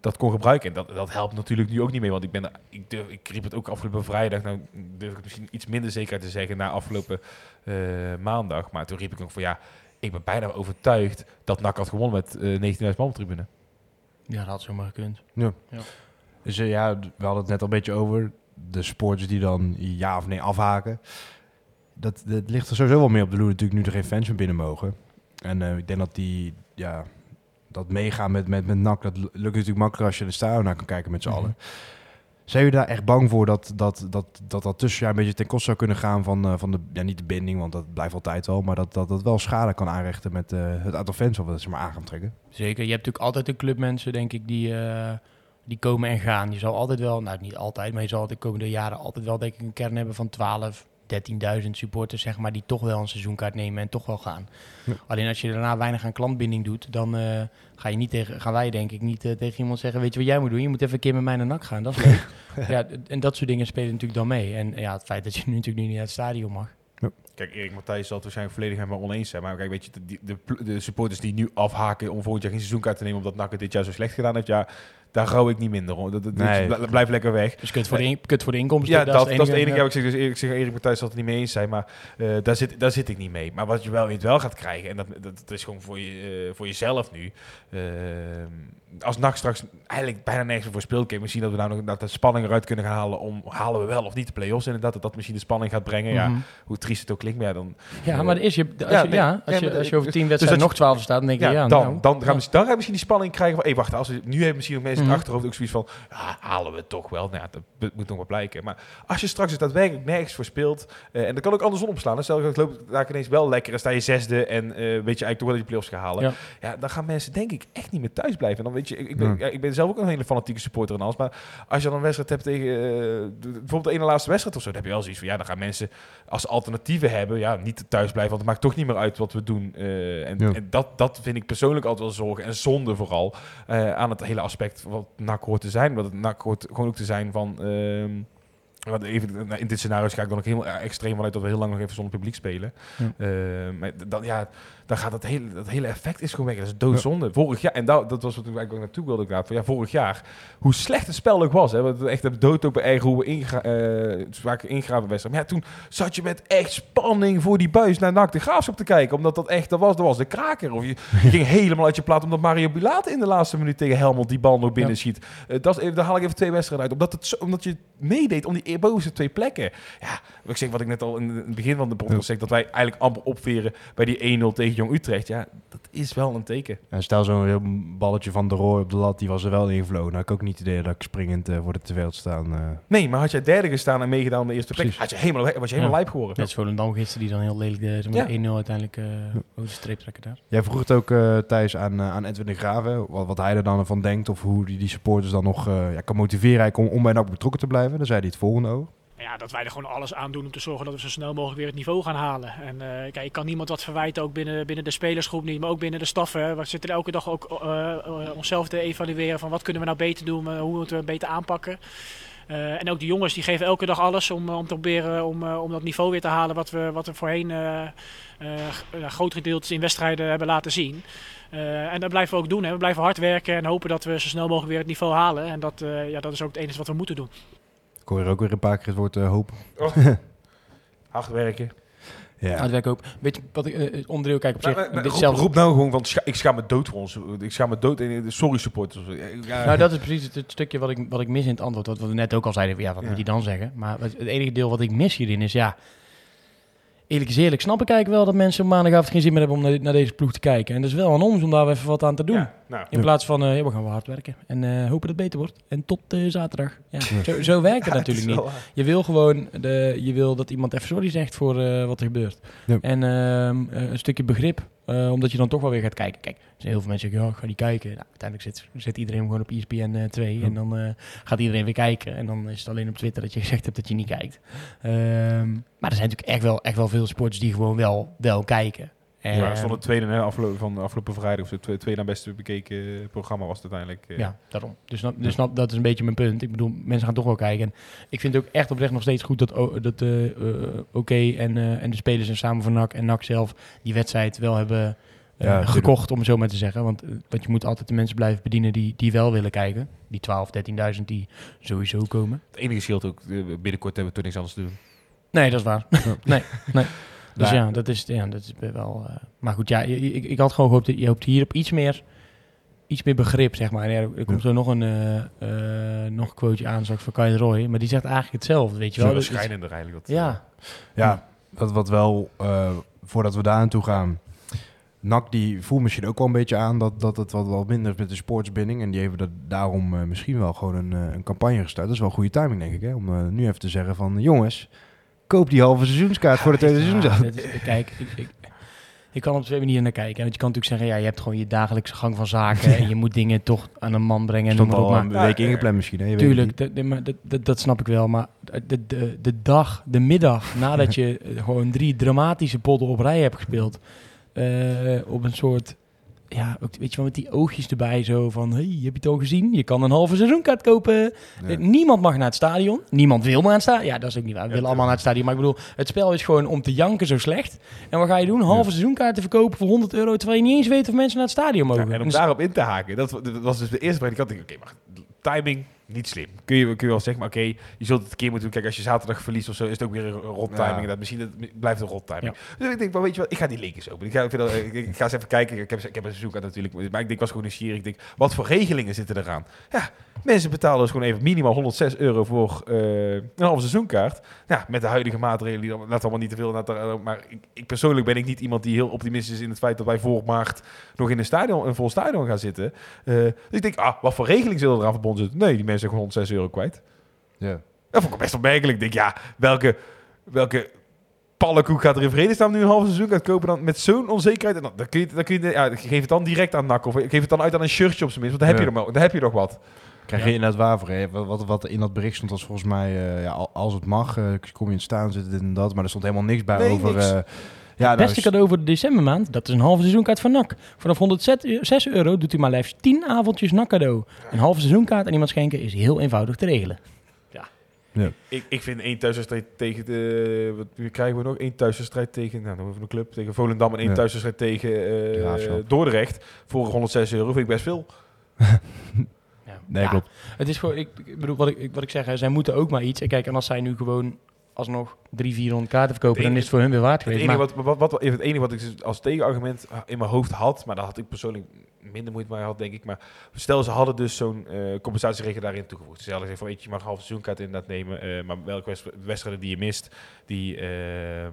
dat kon gebruiken. En dat, dat helpt natuurlijk nu ook niet mee. Want ik, ben, ik, durf, ik riep het ook afgelopen vrijdag. Nou durf ik het misschien iets minder zeker te zeggen na afgelopen eh, maandag. Maar toen riep ik ook van ja, ik ben bijna overtuigd dat NAC had gewonnen met eh 19.000 man op tribune. Ja, dat had zomaar gekund. Dus eh, ja, d- we hadden het net al een beetje over. De sporters die dan ja of nee afhaken. Dat, dat ligt er sowieso wel meer op de loer natuurlijk nu er geen fans meer binnen mogen. En eh, ik denk dat die, ja, dat meegaan met, met, met NAC, dat lu- lukt natuurlijk makkelijker als je de stadion naar kan kijken met z'n Mhm. allen. Zijn jullie daar echt bang voor dat dat, dat, dat, dat tussenjaar een beetje ten koste zou kunnen gaan van, eh, van de, ja niet de binding, want dat blijft altijd wel, maar dat dat, dat wel schade kan aanrichten met eh, het aantal fans of dat ze maar aan gaan trekken? Zeker. Je hebt natuurlijk altijd de clubmensen, denk ik, die, die komen en gaan. Je zal altijd wel, nou niet altijd, maar je zal de komende jaren altijd wel, denk ik, een kern hebben van 12, 13.000 supporters, zeg maar, die toch wel een seizoenkaart nemen en toch wel gaan. Ja. Alleen als je daarna weinig aan klantbinding doet, dan eh, ga je niet tegen, gaan wij denk ik niet eh, tegen iemand zeggen, weet je wat jij moet doen? Je moet even een keer met mij naar NAC gaan, dat is <laughs> leuk. ja, en dat soort dingen spelen natuurlijk dan mee. En ja, het feit dat je nu natuurlijk nu niet uit het stadion mag. Kijk, Erik Matthijs zal het waarschijnlijk volledig met me oneens zijn. Maar kijk, weet je, de, de, de, de supporters die nu afhaken om volgend jaar geen seizoenkaart te nemen omdat NAC het dit jaar zo slecht gedaan heeft, ja, daar rouw ik niet minder om. Dat, dat, Nee. bl- blijf lekker weg. Dus kut voor de, in, kut voor de inkomsten. Ja, dat, dat is het enige. ja. Ja. Ik zeg, dus, ik zeg Erik Matthijs zal het er niet mee eens zijn, maar eh, daar, zit, daar zit ik niet mee. Maar wat je wel weet wel gaat krijgen, en dat, dat, dat is gewoon voor, je, eh, voor jezelf nu. eh, als NAC straks eigenlijk bijna nergens voor speelt, kijk, misschien dat we nou nog dat de spanning eruit kunnen gaan halen om halen we wel of niet de play-offs inderdaad, dat dat misschien de spanning gaat brengen. Ja, Mhm. hoe triest het ook klinkt, maar ja, dan, Ja, maar er is je, als Ja, je, nee. ja, Nee, als je, maar als je over tien dus wedstrijden dat nog twaalf staat, dan denk je, ja, ja, dan, nou, dan, gaan we, dan gaan we misschien die spanning krijgen van, hé, wacht, als we, nu hebben misschien ook mensen in Mhm. het achterhoofd ook zoiets van, ja, halen we het toch wel. Nou, ja, dat moet nog wel blijken. Maar als je straks het daadwerkelijk nergens voor speelt, eh, en dat kan ook andersom opslaan. Dan stel je, het loopt daar ineens wel lekker, en sta je zesde en eh, weet je eigenlijk toch wel dat je play-offs gaat halen. Ja. Ja. dan gaan mensen denk ik echt niet meer thuis blijven. En dan weet je, ik, ik, ben, Ja. ik ben zelf ook een hele fanatieke supporter en alles, maar als je dan een wedstrijd hebt tegen, eh, bijvoorbeeld de ene laatste wedstrijd of zo, dan heb je wel zoiets van, ja, dan gaan mensen als alternatieven hebben, ja, niet thuis blijven, want het maakt toch niet meer uit wat we doen. Eh, en Ja. en dat, dat vind ik persoonlijk altijd wel zorgen en zonde vooral eh, aan het hele aspect wat NAC hoort te zijn. Wat het NAC hoort gewoon ook te zijn van... ehm, wat even, nou, in dit scenario ga ik dan ook heel eh, extreem vanuit dat we heel lang nog even zonder publiek spelen. Ja. Eh, maar dan, ja, dan gaat dat hele, dat hele effect is gewoon weg. Dat is doodzonde. Vorig jaar, en dat, dat was wat ik eigenlijk ook naartoe wilde inderdaad. Van, ja, vorig jaar, hoe slecht het spel ook was. Hè, we echt hebben dood op eigen hoe we ingra eh, vaak ingraven wedstrijd. Maar ja, toen zat je met echt spanning voor die buis naar NAC de Graafschap te kijken. Omdat dat echt, dat was, dat was de kraker. Of je, je ging helemaal uit je plaat omdat Mario Bilate in de laatste minuut tegen Helmond die bal nog binnen schiet. Eh, dat is even, daar haal ik even twee wedstrijden uit. Omdat, het zo, omdat je meedeed om die bovenste twee plekken. Ja, ik zeg wat ik net al in het begin van de podcast zeg, dat wij eigenlijk amper opveren bij die 1-0 tegen Jong Utrecht. Ja, dat is wel een teken. En stel zo'n heel balletje van de Roy op de lat, die was er wel ingevlogen. Nou, ik ook niet het idee dat ik springend eh, voor de tv had staan. eh. Nee, maar had jij derde gestaan en meegedaan om de eerste plek, had je helemaal, was je helemaal Ja. lijp geworden. Net als Volendam gisteren die dan heel lelijk de, zeg maar, Ja. de 1-0 uiteindelijk eh over de streep trekken daar. Jij vroeg het ook uh, Thijs aan, uh, aan Edwin de Graven, wat, wat hij er dan van denkt of hoe die, die supporters dan nog uh, ja, kan motiveren om, om bij NAC betrokken te blijven. Dan zei hij het volgende over. Ja, dat wij er gewoon alles aan doen om te zorgen dat we zo snel mogelijk weer het niveau gaan halen. En uh, kijk, ik kan niemand wat verwijten, ook binnen, binnen de spelersgroep niet, maar ook binnen de staffen. We zitten elke dag ook uh, onszelf te evalueren van wat kunnen we nou beter doen, hoe moeten we beter aanpakken. En ook de jongens die geven elke dag alles om, om te proberen om, om dat niveau weer te halen wat we, wat we voorheen uh, groot gedeeltes in wedstrijden hebben laten zien. en dat blijven we ook doen. Hè. We blijven hard werken en hopen dat we zo snel mogelijk weer het niveau halen. En dat, ja, dat is ook het enige wat we moeten doen. Ik hoor hier ook weer een paar keer het woord hopen. Oh. <laughs> hard werken. Nou, dat werkt ook. Weet je wat ik, eh, het onderdeel, kijk op zich. Maar, maar, maar dit roep, zelf- roep nou gewoon van, scha- ik scha me dood voor ons. Ik scha me dood in de sorry supporters. Ja, Nou, dat is precies het, het stukje wat ik, wat ik mis in het antwoord. Wat we net ook al zeiden, van, ja, wat Ja. moet je dan zeggen? Maar het, het enige deel wat ik mis hierin is, ja... Eerlijk is eerlijk, snap ik eigenlijk wel dat mensen op maandagavond geen zin meer hebben om naar, naar deze ploeg te kijken. En dat is wel aan ons om daar even wat aan te doen. Ja, nou, In plaats van, eh, ja, we gaan wel hard werken. En eh, hopen dat het beter wordt. En tot eh, zaterdag. Ja, <laughs> zo, zo werkt het ja, natuurlijk niet. waar. Je wil gewoon de, je wil dat iemand even sorry zegt voor eh, wat er gebeurt. Ja. En ehm, eh, een stukje begrip, eh, omdat je dan toch wel weer gaat kijken. Kijk, er zijn heel veel mensen die zeggen, ja, ik ga niet kijken. Nou, uiteindelijk zit, zit iedereen gewoon op ESPN eh 2 Ja. en dan eh, gaat iedereen weer kijken. En dan is het alleen op Twitter dat je <laughs> gezegd hebt dat je niet kijkt. Ehm, maar er zijn natuurlijk echt wel, echt wel veel sporters die gewoon wel, wel kijken. En, Ja, stond het tweede hè, afgelopen, van afgelopen vrijdag. Of het tweede, tweede na beste bekeken eh, programma was het uiteindelijk. eh. Ja, daarom. Dus, snap, dus snap, dat is een beetje mijn punt. Ik bedoel, mensen gaan toch wel kijken. En ik vind het ook echt oprecht nog steeds goed dat, dat eh, eh, Oké en, eh, en de spelers en samen van NAC en NAC zelf die wedstrijd wel hebben eh, Ja, gekocht, om het zo maar te zeggen. Want, want je moet altijd de mensen blijven bedienen die, die wel willen kijken. Die 12, 13.000 die sowieso komen. Het enige scheelt ook, binnenkort hebben we toch niks anders te doen. Nee, dat is waar. <laughs> nee, nee. Dus ja, dat is, ja, dat is wel... eh, maar goed, ja, ik, ik had gewoon gehoopt, dat je hoopt hier op iets meer, iets meer begrip, zeg maar. Ja, er, er komt zo nog een, eh, eh, nog een quoteje aan, zag ik van Kyle Roy. Maar die zegt eigenlijk hetzelfde, weet je wel. Zo Dus het- schijnender eigenlijk. Dat, ja, Ja, wat, wat wel, voordat we daar aan toe gaan. NAC die voelt misschien ook wel een beetje aan dat, dat het wat, wat minder is met de sportsbinding. En die hebben dat daarom misschien wel gewoon een, een campagne gestart. Dat is wel goede timing, denk ik. Hè? Om nu even te zeggen van, jongens, koop die halve seizoenskaart voor de tweede Ja, seizoen. is- kijk, ik, ik, kan op twee manieren naar kijken. Want je kan natuurlijk zeggen, ja, je hebt gewoon je dagelijkse gang van zaken. en je moet dingen toch aan een man brengen. En Stond al Maar een week ingepland misschien. Hè? Je weet Tuurlijk, niet. dat, dat, dat, dat snap ik wel. Maar de, de, de dag, de middag nadat <laughs> je gewoon drie dramatische potten op rij hebt gespeeld. eh, op een soort, ja, ook, weet je wel, met die oogjes erbij zo van, hey, heb je het al gezien? Je kan een halve seizoenkaart kopen. Ja. Eh, Niemand mag naar het stadion. Niemand wil naar het stadion. Ja, dat is ook niet waar. We Ja, willen allemaal naar het stadion. Maar ik bedoel, het spel is gewoon om te janken zo slecht. En wat ga je doen? Halve seizoenkaarten verkopen voor 100 euro, terwijl je niet eens weet of mensen naar het stadion mogen. En om Dus- daarop in te haken, dat, dat was dus de eerste vraag. die Ik had oké, maar timing, niet slim. Kun je, kun je wel zeggen, maar oké, je zult het een keer moeten doen. Kijk, als je zaterdag verliest of zo, is het ook weer een rot Ja. timing. Dat misschien het blijft een rot timing. Dus ik denk, maar weet je wat, ik ga die linkers open. Ik ga, ik, dat- ik, ik ga eens even kijken. Ik heb, ik heb een zoek aan natuurlijk, maar ik denk, was gewoon nieuwsgierig. Ik denk, wat voor regelingen zitten eraan? Ja, mensen betalen dus gewoon even minimaal 106 euro voor eh, een halve seizoenkaart. Ja, met de huidige maatregelen, die dan, laat allemaal niet te veel. laat er- maar ik, ik persoonlijk ben ik niet iemand die heel optimistisch is in het feit dat wij voor maart nog in een, stadion, een vol stadion gaan zitten. Eh, dus ik denk, ah, wat voor regeling zullen eraan verbonden zitten? Nee, die mensen zijn gewoon 106 euro kwijt. Ja. Dat vond ik best opmerkelijk. Ik denk, ja, welke, welke pannenkoek gaat er in vredesnaam nu een half seizoen gaat kopen dan met zo'n onzekerheid? En dan, dan kun je, dan kun je ja, geef het dan direct aan NAC of geef het dan uit aan een shirtje op zijn minst, want dan heb, Ja. je, wel- dan heb je nog wat. Krijg je inderdaad waar voor. hè? Wat, wat, in dat bericht stond was volgens mij, eh, ja, al- als het mag, eh, kom je in het staan zitten, dit en dat. Maar er stond helemaal niks bij Nee, over... niks. eh, ja, het nou, beste is- cadeau voor de decembermaand, dat is een halve seizoenkaart van NAC. Vanaf 106 euro doet u maar liefst 10 avondjes NAC cadeau. Een halve seizoenkaart aan iemand schenken is heel eenvoudig te regelen. Ik, ik vind één thuiswedstrijd tegen de... Wat krijgen we nog? Één thuiswedstrijd tegen... Nou, dan hebben we een club. Tegen Volendam en één Ja. thuiswedstrijd tegen eh, Graafschap. Dordrecht. Voor 106 euro vind ik best veel. <laughs> Nee, Ja, klopt. Het is gewoon, ik, ik bedoel, wat ik, wat ik zeg, hè, zij moeten ook maar iets. En kijk, en als zij nu gewoon alsnog 300, 400 kaarten verkopen, Het dan is het voor hun weer waard Het geweest. enige, Maar, wat, wat, het enige wat ik als tegenargument in mijn hoofd had, maar daar had ik persoonlijk minder moeite mee had, denk ik. Maar stel, ze hadden dus zo'n eh compensatieregeling daarin toegevoegd. Ze hadden gezegd van, weet je, je mag een halve seizoenkaart inderdaad nemen, eh, maar welke wedst- wedstrijden die je mist, die, ehm,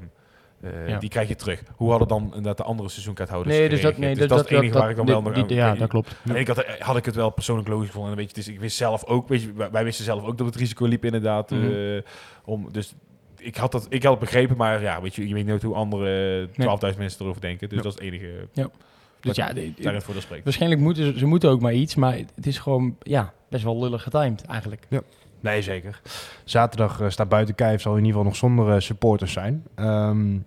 eh, Ja. die krijg je terug. Hoe hadden dan inderdaad de andere seizoenkaarthouders nee, dus dat, nee, Dus dat is het enige waar ik dan wel dit- nog Ja, dat klopt. en ik had, had ik het wel persoonlijk logisch gevonden. En weet je, het is, ik wist zelf ook, weet je, wij, wisten zelf ook dat het risico liep inderdaad. Mhm. eh, om, dus ik had, dat, ik had het begrepen, maar ja, weet je, je weet nooit hoe andere 12.000 mensen erover denken. Dus Ja. dat is het enige Dus ja, dat de- daar het voor dat spreekt. waarschijnlijk moeten ze, ze moeten ook maar iets, maar het is gewoon ja, best wel lullig getimed eigenlijk. Nee, zeker. Zaterdag eh, staat buiten kijf, zal in ieder geval nog zonder supporters zijn. Ehm,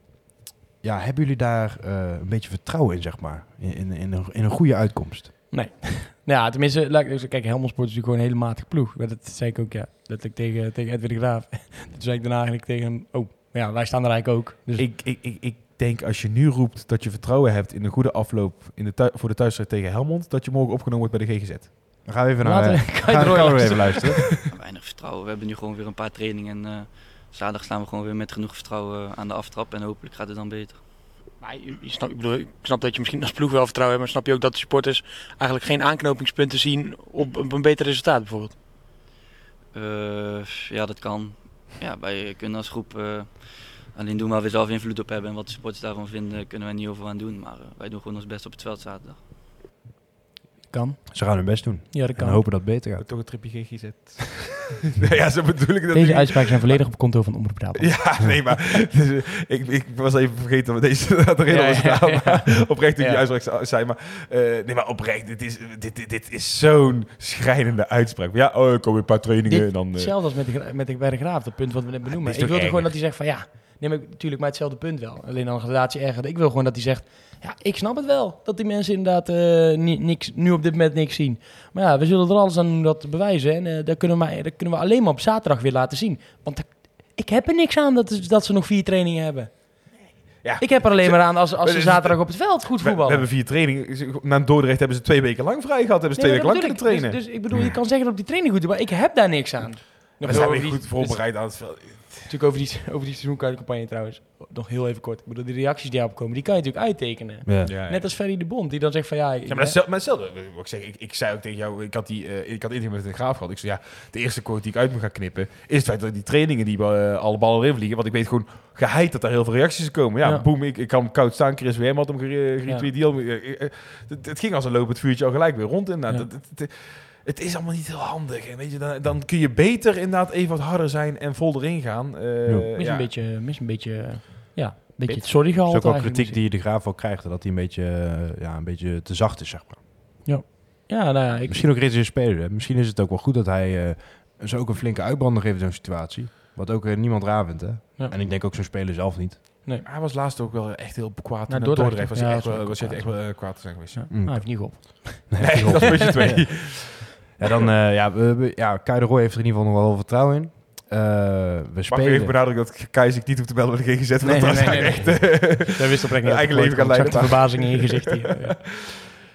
ja, hebben jullie daar eh, een beetje vertrouwen in, zeg maar? In, in, in, een, in een goede uitkomst? <laughs> Ja, tenminste, laat ik even- kijk, Helmond Sport is natuurlijk gewoon een hele matige ploeg. Dat zei ik ook, ja, dat ik tegen, tegen Edwin de Graaf. <laughs> Toen zei ik daarna eigenlijk tegen hem, oh, ja, wij staan er eigenlijk ook. Dus Ik, ik, ik, ik denk als je nu roept dat je vertrouwen hebt in een goede afloop in de voor de thuisstrijd tegen Helmond, dat je morgen opgenomen wordt bij de GGZ. Dan gaan we even naar... <laughs> laten eh, we, kan je gaan, er gaan we even luisteren. Weinig vertrouwen. We hebben nu gewoon weer een paar trainingen eh, zaterdag staan we gewoon weer met genoeg vertrouwen aan de aftrap en hopelijk gaat het dan beter. Maar je, je snap, ik, bedoel, ik snap dat je misschien als ploeg wel vertrouwen hebt, maar snap je ook dat de supporters eigenlijk geen aanknopingspunten zien op, op een beter resultaat bijvoorbeeld? Eh, ja, dat kan. Ja, wij kunnen als groep eh, alleen doen waar we zelf invloed op hebben. En wat de supporters daarvan vinden, kunnen wij niet over aan doen. Maar eh, wij doen gewoon ons best op het veld zaterdag. Kan. Ze gaan hun best doen. Ja, dat En kan. hopen dat het beter gaat. Toch een tripje GGZ. <laughs> nee, ja, zo bedoel ik dat Deze uitspraken zijn volledig op konto van Omroep Brabant. Ja, nee, maar <laughs> dus, ik, ik was even vergeten wat deze <laughs> erin Ja, was ja, gedaan. ja. maar Oprecht toen die uitspraak zei. Maar, eh, nee, maar oprecht, dit is, dit, dit, dit is zo'n schrijnende uitspraak. Ja, oh, ik kom weer een paar trainingen Dit- en dan... eh, Hetzelfde als met de, met de, bij de Graaf, dat punt wat we net benoemen. Ik toch wilde gewoon dat hij zegt van ja, nee, maar natuurlijk maar hetzelfde punt wel. Alleen dan een gradatie erger. Ik wil gewoon dat hij zegt, ja, ik snap het wel. Dat die mensen inderdaad eh, ni- niks, nu op dit moment niks zien. Maar ja, we zullen er alles aan doen dat te bewijzen. En eh dat, kunnen we maar, dat kunnen we alleen maar op zaterdag weer laten zien. Want ik- ik heb er niks aan dat, dat ze nog vier trainingen hebben. Ja. Ik heb er alleen maar aan als, als ze dus- zaterdag op het veld goed we, we voetballen. hebben vier trainingen. Na Dordrecht hebben ze twee weken lang vrij gehad. Hebben ze twee Nee, weken lang kunnen ik. trainen. Dus, dus ik bedoel, je kan zeggen dat op die training goed doen, maar ik heb daar niks aan. We zijn weer goed voorbereid aan het veld. Natuurlijk over die, <laughs> over die seizoenkaartcampagne trouwens. Nog heel even kort. Ik bedoel, die reacties die daarop komen, die kan je natuurlijk uittekenen. Ja. Ja, Net als Ferry de Bond, die dan zegt van ja... ik- Ja, maar dat is zel- maar hetzelfde. Wat Ik, zeg, ik, ik zei ook tegen jou, ik had, die, eh, ik had interview met de graaf gehad. Ik zei, ja, de eerste quote die ik uit moet gaan knippen, is het feit dat die trainingen die eh, alle ballen erin vliegen. Want ik weet gewoon geheid dat daar heel veel reacties komen. Ja, Ja. boem, ik, ik kan koud staan. Chris WM had hem gere- geretweet. Die had hem, eh, Het, het ging als een lopend vuurtje al gelijk weer rond. Het, het, het, het is allemaal niet heel handig. En weet je, dan, dan kun je beter inderdaad even wat harder zijn en vol erin gaan. Eh, Ja. mis, ja. een beetje, mis een beetje, ja, een beetje het sorry Dat gehaald is ook wel kritiek die misschien. de graaf wel krijgt. Dat hij een beetje, eh, ja, een beetje te zacht is, zeg maar. Ja, nou ja, ik, Misschien ook rits in speler. Hè. Misschien is het ook wel goed dat hij eh ze ook een flinke uitbrander geeft in zo'n situatie. Wat ook eh, niemand raar vindt, hè. Ja. En ik denk ook zo'n speler zelf niet. Hij was laatst ook wel echt heel kwaad. Naar in Dordrecht, Dordrecht was ja, hij echt dat is wel, ook was hij kwaad. echt wel eh, kwaad te zijn geweest. ja. Mm. nou, hij heeft niet geholpen. Nee, <laughs> dat is een beetje twee. <laughs> Ja, dan, eh ja, we, we- ja, Kai de Roy heeft er in ieder geval nog wel vertrouwen in. Eh, we Mag ik spelen... even benadrukken dat Keizer ik niet hoeft te bellen met de GGZ? Nee, dat nee, nee, nee, echt, eh, Daar wist oprecht niet <laughs> Eigen leven kan Ik leiden, de verbazing in je gezicht hier. <laughs>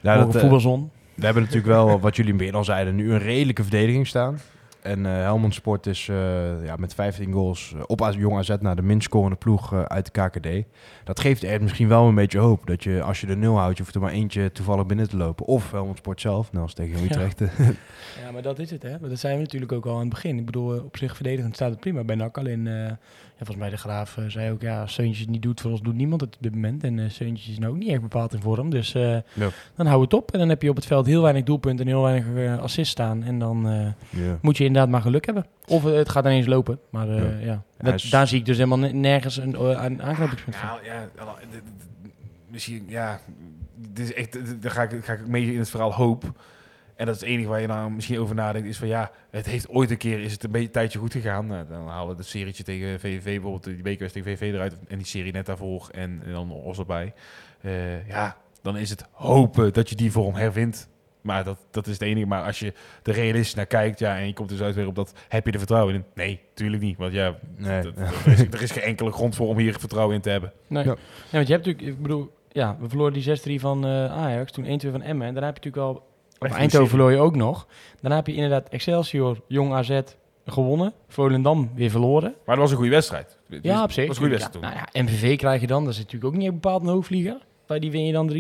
Ja. Dat, eh, voetbalzon. we hebben natuurlijk wel, wat jullie meer al zeiden, nu een redelijke verdediging staan. En eh Helmond Sport is eh, ja, met 15 goals eh, op AZ Jong AZ naar de minst scorende ploeg uit de KKD. Dat geeft er misschien wel een beetje hoop. Dat je, als je de nul houdt, je hoeft er maar eentje toevallig binnen te lopen. Of Helmond Sport zelf, net als tegen Utrecht. <laughs> Ja, maar dat is het, hè. Maar Dat zijn we natuurlijk ook al aan het begin. Ik bedoel, op zich verdedigend staat het prima bij NAC. Alleen, eh, ja, volgens mij de Graaf eh, zei ook, ja, als Seuntjes het niet doet, voor ons doet niemand het op dit moment. En eh Seuntjes is nou ook niet echt bepaald in vorm. Dus eh, Ja. dan hou het op. En dan heb je op het veld heel weinig doelpunten en heel weinig eh, assists staan. En dan eh, ja. moet je inderdaad maar geluk hebben. Of het gaat ineens lopen. Maar eh, Ja. ja, Hij Dat, is- daar zie ik dus helemaal ne- nergens een, een aanknopingspunt van. Nou ja, misschien, ja, dit is echt, daar ga ik, ga ik mee in het verhaal hoop. En dat is het enige waar je nou misschien over nadenkt, is van ja, het heeft ooit een keer, is het een beetje tijdje goed gegaan. Nou, dan halen we het serietje tegen VVV, bijvoorbeeld die bekerwedstrijd tegen VVV eruit en die serie net daarvoor en, en dan Os erbij. Eh, ja, dan is het hopen dat je die vorm hervindt. Maar dat, dat is het enige. Maar als je er realistisch naar kijkt, ja, en je komt dus uit weer op dat, heb je er vertrouwen in? Nee, tuurlijk niet. Want ja, Nee. dat- er, is, er is geen enkele grond voor om hier vertrouwen in te hebben. Nee. Ja. Ja. want je hebt natuurlijk, ik bedoel, ja, we verloren die 6-3 van eh, Ajax, toen 1-2 van Emmen. En daarna heb je natuurlijk al, of Eindhoven verloor je ook nog. Daarna heb je inderdaad Excelsior, Jong AZ gewonnen. Volendam weer verloren. Maar dat was een goede wedstrijd. Dus Ja, op zich. Dat was een goede wedstrijd Ja, nou ja, MVV krijg je dan, dat is natuurlijk ook niet bepaald een hoogvlieger. Bij die win je dan 3-0.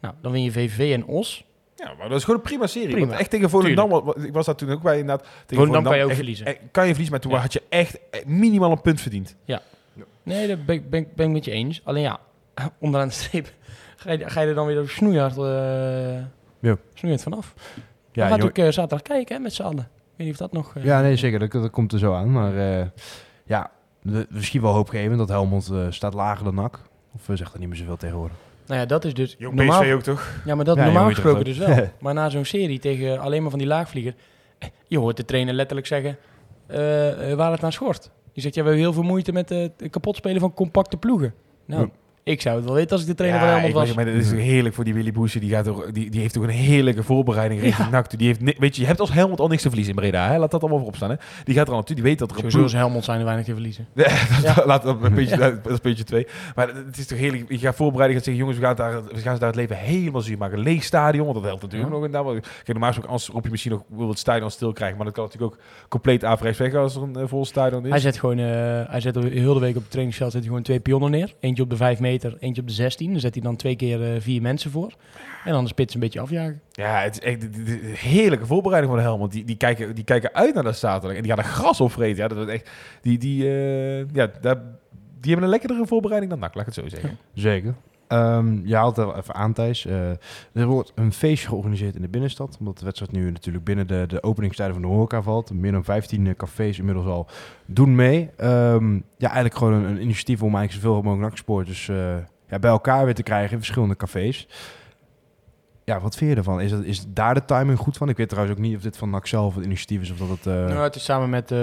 Nou, dan win je VVV en Os. Ja, maar dat is gewoon een prima serie. Prima. Want echt tegen Volendam, ik was daar toen ook bij inderdaad. Tegen Volendam kan je ook echt- verliezen. eh, kan je verliezen, maar toen Ja. had je echt eh, minimaal een punt verdiend. Nee, dat ben, ben ik met je eens. Alleen ja, <laughs> onderaan de streep ga je, ga je er dan weer op snoeihard, eh Ja. snoeihard vanaf. Ja, Ja, we gaan natuurlijk zaterdag kijken hè, met z'n allen. Ik weet niet of dat nog... eh, Ja, nee, zeker. Dat, dat komt er zo aan. Maar eh, ja, we- misschien wel hoopgevend dat Helmond eh, staat lager dan NAC. Of we zegt er niet meer zoveel tegenwoordig. Nou ja, dat is dus Jong normaal... PSV ook toch? Ja, maar dat Ja, normaal gesproken dus wel. <laughs> maar na zo'n serie tegen alleen maar van die laagvlieger... Je hoort de trainer letterlijk zeggen eh, eh, waar het aan schort. Die zegt, ja, we hebben heel veel moeite met eh, het kapotspelen van compacte ploegen. Nou, Ja. Ik zou het wel weten als ik de trainer Ja, van Helmond was. maar dat is heerlijk voor die Willy Boesje. Die, gaat toch, die, die heeft toch een heerlijke voorbereiding richting NAC toe. Die heeft, weet je, je hebt als Helmond al niks te verliezen in Breda. Hè? Laat dat allemaal voorop staan. Hè? Die gaat er al naartoe. Die weet dat er een Sowieso ploeg... als Helmond zijn er weinig te verliezen. <laughs> Ja, Laat dat een beetje, dat is puntje twee. Maar het is toch heerlijk. Je gaat voorbereiden. Je gaat zeggen, jongens, we gaan, daar, we gaan ze daar het leven helemaal zuur maken. Een leeg stadion, want dat helpt natuurlijk Ja. nog daar. Kijk, normaal gesproken, anders roep je misschien nog wil het stadion stil krijgen. Maar dat kan natuurlijk ook compleet averechts weg als er een eh, vol stadion is. Hij zet gewoon, eh, hij zet er heel de week op het trainingsveld zet hij gewoon twee pionnen neer. Eentje op de 5 meter, eentje op de 16. Dan zet hij dan twee keer eh, vier mensen voor. En dan de spits een beetje afjagen. Ja, het is echt de- heerlijke voorbereiding van de Helmond. Die, die, kijken, die kijken uit naar de zaterdag. En die gaan er gras op vreten. Ja, dat is echt... Die, die, eh, ja, daar, die hebben een lekkerdere voorbereiding dan NAC, laat ik het zo zeggen. Zeker. Ehm je haalt wel even aan, Thijs. Eh, er wordt een feestje georganiseerd in de binnenstad. Omdat de wedstrijd nu natuurlijk binnen de, de openingstijden van de horeca valt. Meer dan 15 eh, cafés inmiddels al doen mee. Ehm, ja, eigenlijk gewoon een, een initiatief om eigenlijk zoveel mogelijk nachtsporters uh, ja, bij elkaar weer te krijgen in verschillende cafés. Ja, wat vind je ervan? Is, dat, is daar de timing goed van? Ik weet trouwens ook niet of dit van NAC zelf het initiatief is of dat het... Nou, het is samen met, uh,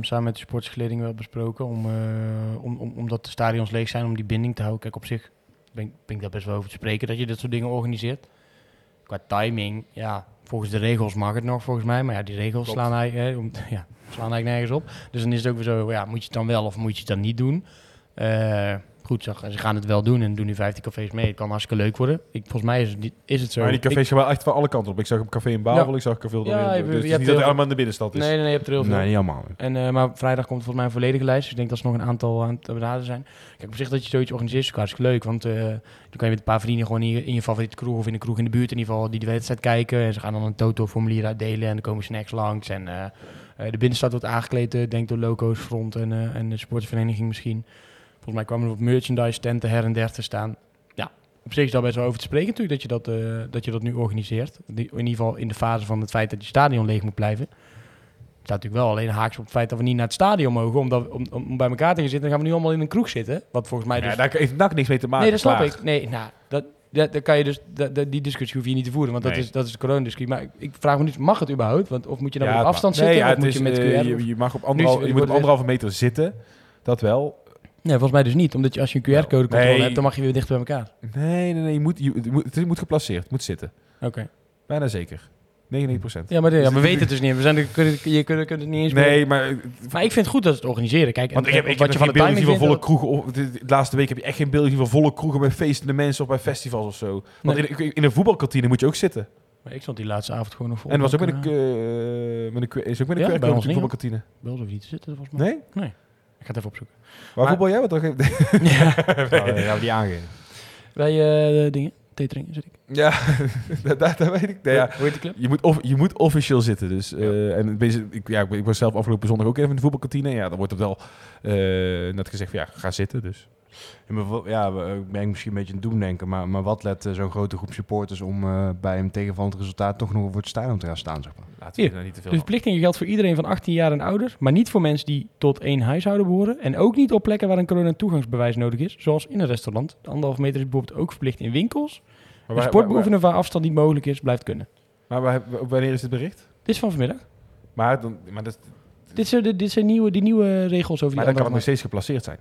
samen met de sportsgeleding wel besproken om, om, om, omdat de stadions leeg zijn, om die binding te houden. Kijk, op zich ben, ben ik daar best wel over te spreken, dat je dit soort dingen organiseert. Qua timing, ja, volgens de regels mag het nog, volgens mij. Maar ja, die regels Klopt. slaan eigenlijk, hè, om, <laughs> ja, slaan eigenlijk nergens op. Dus dan is het ook weer zo, ja, moet je het dan wel of moet je het dan niet doen? Uh, goed, ze, ze gaan het wel doen en doen nu 15 cafés mee. Het kan hartstikke leuk worden. Ik, volgens mij is het, niet, is het zo. Maar die cafés gaan wel echt van alle kanten op. Ik zag een café in Babel, Ja. ik zag een café Ja, in je- dus je hebt niet dat het allemaal in de binnenstad is. Nee, nee, nee, je hebt er heel veel. Nee, niet allemaal. En, eh, maar vrijdag komt volgens mij een volledige lijst. Dus ik denk dat er nog een aantal aan het benaderen zijn. Kijk, op zich dat je zoiets organiseert is hartstikke leuk. Want eh, dan kan je met een paar vrienden gewoon in je, in je favoriete kroeg of in een kroeg in de buurt in ieder geval die de wedstrijd kijken. En ze gaan dan een Toto-formulier uitdelen en dan komen snacks langs. En eh, de binnenstad wordt aangekleed, denk door Loco's Front en, en de sportvereniging misschien. Volgens mij kwamen er wat merchandise tenten her en der te staan. Ja, op zich is daar best wel over te spreken natuurlijk dat je dat, eh, dat, je dat nu organiseert. In ieder geval in de fase van het feit dat je stadion leeg moet blijven. Het staat natuurlijk wel alleen haaks op het feit dat we niet naar het stadion mogen omdat, om, om, bij elkaar te gaan zitten. Dan gaan we nu allemaal in een kroeg zitten. Wat volgens mij dus... Ja, daar heeft NAC niks mee te maken. nee, dat snap ik. Nee, nou, dat, dat, dat kan je dus, dat, die discussie hoef je niet te voeren, want dat Nee. is, dat is de coronadiscussie. Maar ik, vraag me niet, mag het überhaupt? Want, of moet je dan Ja, op afstand mag. Nee, zitten? ja, of moet het je is, met eh, QR? je, je mag op is- je moet op anderhalve meter zitten. Dat wel. Nee, volgens mij dus niet. Omdat je als je een QR-code controle Nee. hebt, dan mag je weer dichter bij elkaar. Nee, nee, nee. Je moet, je, het moet- het moet geplaceerd. Het moet zitten. Oké. Bijna zeker. 99 procent. Ja, maar ja, we weten het dus niet. We zijn kunnen, je kunt, kunt het niet eens Nee, maar... Maar ik vind het goed dat ze het organiseren. Kijk, Want ik heb, ik heb wat je nog van de timing van volle kroegen. Of, de, de laatste week heb je echt geen beelden gezien van volle kroegen bij feestende mensen of bij festivals of zo. Want Nee. in, in een voetbalkantine moet je ook zitten. Maar ik stond die laatste avond gewoon nog vol. En was ook met een, uh, met een, is ook met een Ja, bij ons niet, voetbalkantine. Bij ons hoef je niet te zitten, volgens mij. Nee? Ik ga het even opzoeken. Waar Maar- voetbal jij? Wat <laughs> <laughs> dan? ja. Nou, gaan we die aangeven. Bij eh dingen, tetering zit ik. Ja, <laughs> daar, daar, daar weet ik. Nee, ja. Hoe heet de club? Je moet, of, je moet officieel zitten. Dus, eh, en ik, ja, ik was zelf afgelopen zondag ook even in de voetbalkantine. Ja, dan wordt het wel eh, net gezegd van ja, ga zitten. Dus. Ja, maar ik ben misschien een beetje aan het doen denken, maar, maar wat let eh, zo'n grote groep supporters om eh, bij een tegenvallend resultaat toch nog voor het stadion te gaan staan, zeg maar. Laten we Hier. niet te veel De van. verplichting geldt voor iedereen van 18 jaar en ouder, maar niet voor mensen die tot één huishouden behoren. En ook niet op plekken waar een corona-toegangsbewijs nodig is, zoals in een restaurant. De anderhalf meter is bijvoorbeeld ook verplicht in winkels. Maar, En waar- sportbeoefenen waar afstand niet mogelijk is, blijft kunnen. maar waar- wanneer is dit bericht? Dit is van vanmiddag. Maar, dan, maar, dat, Dit zijn, de- dit zijn nieuwe, die nieuwe regels over maar die dan kan het nog steeds geplaceerd zijn.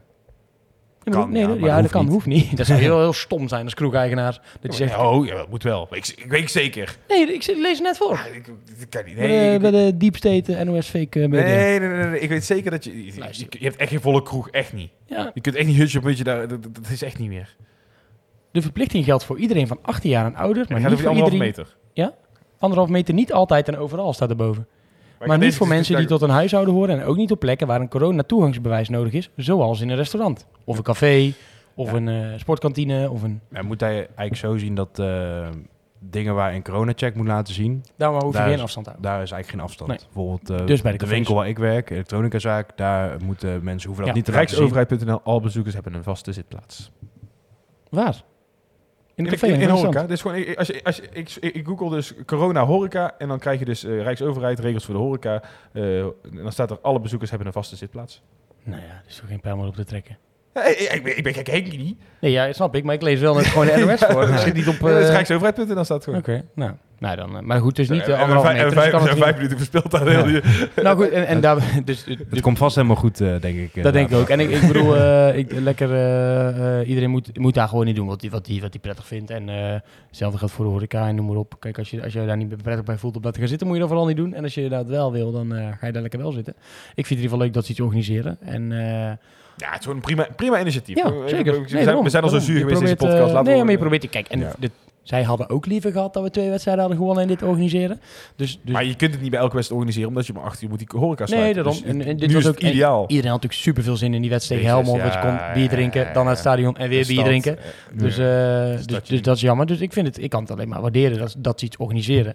Ja, Kan, nee, ja, dat- ja, kan, hoeft hoeft niet. Dat zou heel, heel stom zijn als kroegeigenaar. Dat je zegt, oh, ja, dat moet wel. Ik, ik weet zeker. nee, ik lees het net voor. Ah, ik, ik kan niet. bij, Nee, de, bij de Deep State eh, NOS fake eh, media. nee, nee, nee, nee, Ik weet zeker dat je... Je, je hebt echt geen volle kroeg. Echt niet. Ja, Je kunt echt niet hutje op hutje daar. Dat, is echt niet meer. de verplichting geldt voor iedereen van 18 jaar en ouder, Maar niet voor iedereen... meter. Anderhalf meter niet altijd en overal staat erboven. Maar, niet voor mensen die tot een huishouden horen en ook niet op plekken waar een corona-toegangsbewijs nodig is, zoals in een restaurant. Of een café, of Ja. een eh, sportkantine, of een... Ja, moet hij eigenlijk zo zien dat eh, dingen waar je een corona-check moet laten zien, Daar hoef je Daar geen is- afstand aan. daar is eigenlijk geen afstand. Nee. Bijvoorbeeld eh, Dus bij de winkel waar ik werk, elektronicazaak, daar moeten mensen hoeven dat Ja. niet te laten zien. Rijksoverheid.nl, al bezoekers hebben een vaste zitplaats. Waar? In In, café, in, in, in een horeca. Dus gewoon, ik- als je, als je, ik, ik, google dus corona horeca en dan krijg je dus eh, Rijksoverheid, regels voor de horeca. eh, en dan staat er alle bezoekers hebben een vaste zitplaats. Nou ja, er is toch geen pijl meer op te trekken. Hey, ik, ben, ik ben gek Henkie niet. Nee, ja, snap ik. Maar ik lees wel net gewoon de <laughs> NOS voor. Ik zit niet op... Uh, eh, Rijksoverheid.nl dan staat het Oké, gewoon. nou. Nou, dan, eh, maar goed, dus niet de we anderhalve meter. dus vijf, minuten verspeeld aan heel Nou goed, en, en daar, dus, dus- Het komt vast helemaal goed, eh, denk ik. dat denk ik ook. En ik, ik bedoel, eh, ik, lekker, eh, eh, iedereen moet, moet daar gewoon niet doen wat hij wat die, wat die prettig vindt. En eh, hetzelfde geldt voor de horeca en noem maar op. Kijk, als je, als je daar niet prettig bij voelt om dat te gaan zitten, moet je dat vooral niet doen. En als je dat wel wil, dan eh, ga je daar lekker wel zitten. Ik vind het in ieder geval leuk dat ze iets organiseren. En eh, Ja, het is gewoon een prima, prima initiatief. ja, zeker. We, Nee, zijn, we zijn al zo zuur Je geweest in deze podcast. eh, Laten nee, maar je probeert... Kijk, en dit, zij hadden ook liever gehad dat we twee wedstrijden hadden gewonnen en dit organiseren. Dus, dus Maar je kunt het niet bij elke wedstrijd organiseren, omdat je maar achter je moet die horeca Nee, sluiten. daarom. Dus En- dit was is ook- ideaal. iedereen had natuurlijk super veel zin in die wedstrijd tegen Helmond. Je ja, kon bier drinken, dan naar het stadion en weer bier drinken. eh, Dus, eh, Dus dus, dat je- dus dat is jammer. Dus ik vind het, ik kan het alleen maar waarderen dat, dat ze iets organiseren.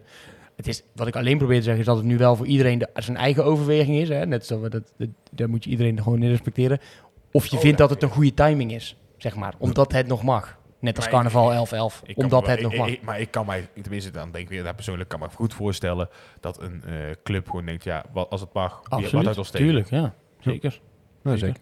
Het is, wat ik alleen probeer te zeggen is dat het nu wel voor iedereen de, zijn eigen overweging is. Hè? Net zoals we dat, dat, daar moet je iedereen gewoon in respecteren. Of je Oh, vindt ja. dat het een goede timing is, zeg maar. Omdat het nog mag. Net als Maar carnaval 11-11. Ik kan Omdat wel- het nog ik- mag. ik- maar ik kan mij, tenminste dan denk ik daar persoonlijk, kan me goed voorstellen dat een eh, club gewoon denkt, ja, wat, als het mag, wie- wat uit Absoluut, ons tegen. tuurlijk, ja. Zeker. Nee, Zeker.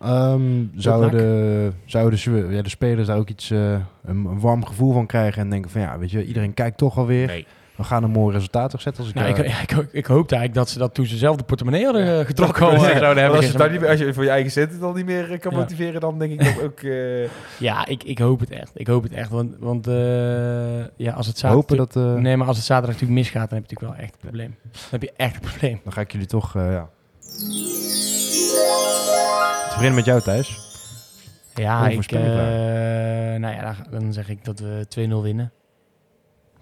zeker. Ehm, zouden, zouden de, ja, de spelers daar ook iets, eh, een, een warm gevoel van krijgen en denken van ja, weet je, iedereen kijkt toch alweer. Nee. We gaan een mooi resultaat opzetten als ik, Nou, ik, eh, ik, hoop- ik hoopte eigenlijk dat ze dat toen ze zelf de portemonnee hadden eh, getrokken Ja, zouden hebben. als je, het gezegd. daar niet meer, als je voor je eigen centen dan niet meer eh, kan Ja. motiveren, dan denk ik dat ook... eh, <laughs> Ja, ik, ik hoop het echt. Ik hoop het echt. Want, want eh, ja, als het zaterdag... hopen dat... Nee, maar als het zaterdag natuurlijk misgaat, dan heb je natuurlijk wel echt een probleem. Dan heb je echt een probleem. Dan ga ik jullie toch, eh, ja. We beginnen met jou, Thijs. Ja, ik, eh, nou ja, dan zeg ik dat we 2-0 winnen.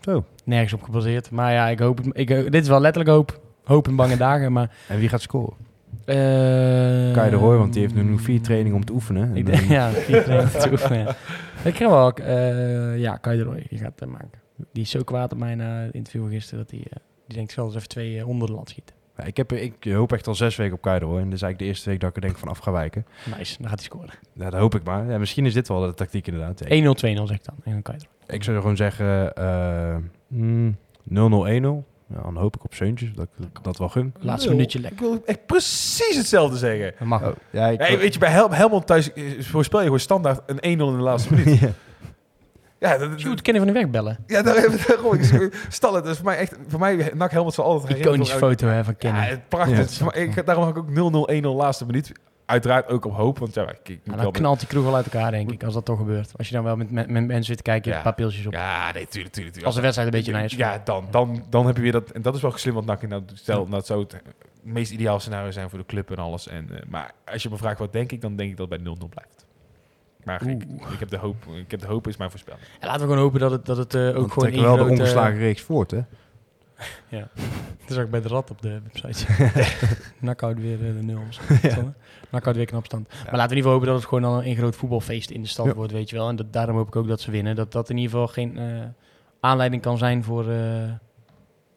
Zo. Nergens op gebaseerd. Maar ja, ik hoop. Ik, eh, dit is wel letterlijk hoop. Hoop in bange dagen, maar... En wie gaat scoren? eh Kai de Roy, want die heeft nu nog vier trainingen om te oefenen. En Ik denk, <laughs> ja, vier trainingen te oefenen, ja. Ik krijg wel... eh ja, Kai de Roy, die gaat het maken. Die is zo kwaad op mij na het interview gisteren, dat hij... eh, die denkt, ik zal eens even twee onder de land schieten. Ja, ik, heb, ik hoop echt al zes weken op Kai de Roy. En dit is eigenlijk de eerste week dat ik er denk van af ga wijken. Nice, dan gaat hij scoren. 1-0-2-0 Ja, dat hoop ik maar. Ja, misschien is dit wel de tactiek inderdaad. Ik, zeg ik dan. En dan Kai de Roy. Ik zou gewoon zeggen eh, mm, 0-0-1-0. Ja, dan hoop ik op Seuntjes, dat ik dat wel gun. Laatste minuutje Ik lekker. wil echt precies hetzelfde zeggen. Dat mag. Oh, ja, ik, Hey, weet je, bij Hel Helmond thuis eh, voorspel je gewoon standaard een 1-0 in de laatste minuut. <laughs> Ja. Ja, dat, Shoot, Kenny van de Weg bellen. ja daar hebben we <laughs> daarom. Ik stal het. Is voor mij echt, voor mij, NAC Helmond zal altijd een Iconische foto hè, van Ja, Kenny. het prachtig. Ja. Ik, daarom had ik ook 0-0, 1-0 laatste minuut. Uiteraard ook op hoop, want ja, ik, ik moet Nou, wel dan knalt die kroeg wel uit elkaar, denk ik, als dat toch gebeurt. Als je dan wel met, met, met mensen zit te kijken, je Ja. een paar pilsjes op. Ja, nee, tuurlijk, tuurlijk. tuurlijk. Als de wedstrijd een beetje naar is. Ja, dan, dan, dan heb je weer dat. En dat is wel slim wat NAC nou stel, dat zou het meest ideaal scenario zijn voor de club en alles. En, eh, maar als je me vraagt wat denk ik, dan denk ik dat het bij 0-0 blijft. Maar ik, ik heb de hoop, ik heb de hoop is mijn voorspelling. En laten we gewoon hopen dat het, dat het eh, ook Dan gewoon trekken we wel de ongeslagen reeks voort, hè? Dat is ook bij de rat op de website. <laughs> Nakhoudt weer eh, de nul. <laughs> Nakhoudt weer knap stand. Maar laten we in ieder geval hopen dat het gewoon dan een groot voetbalfeest in de stad Ja. wordt, weet je wel. En dat, daarom hoop ik ook dat ze winnen. Dat dat in ieder geval geen eh, aanleiding kan zijn voor eh,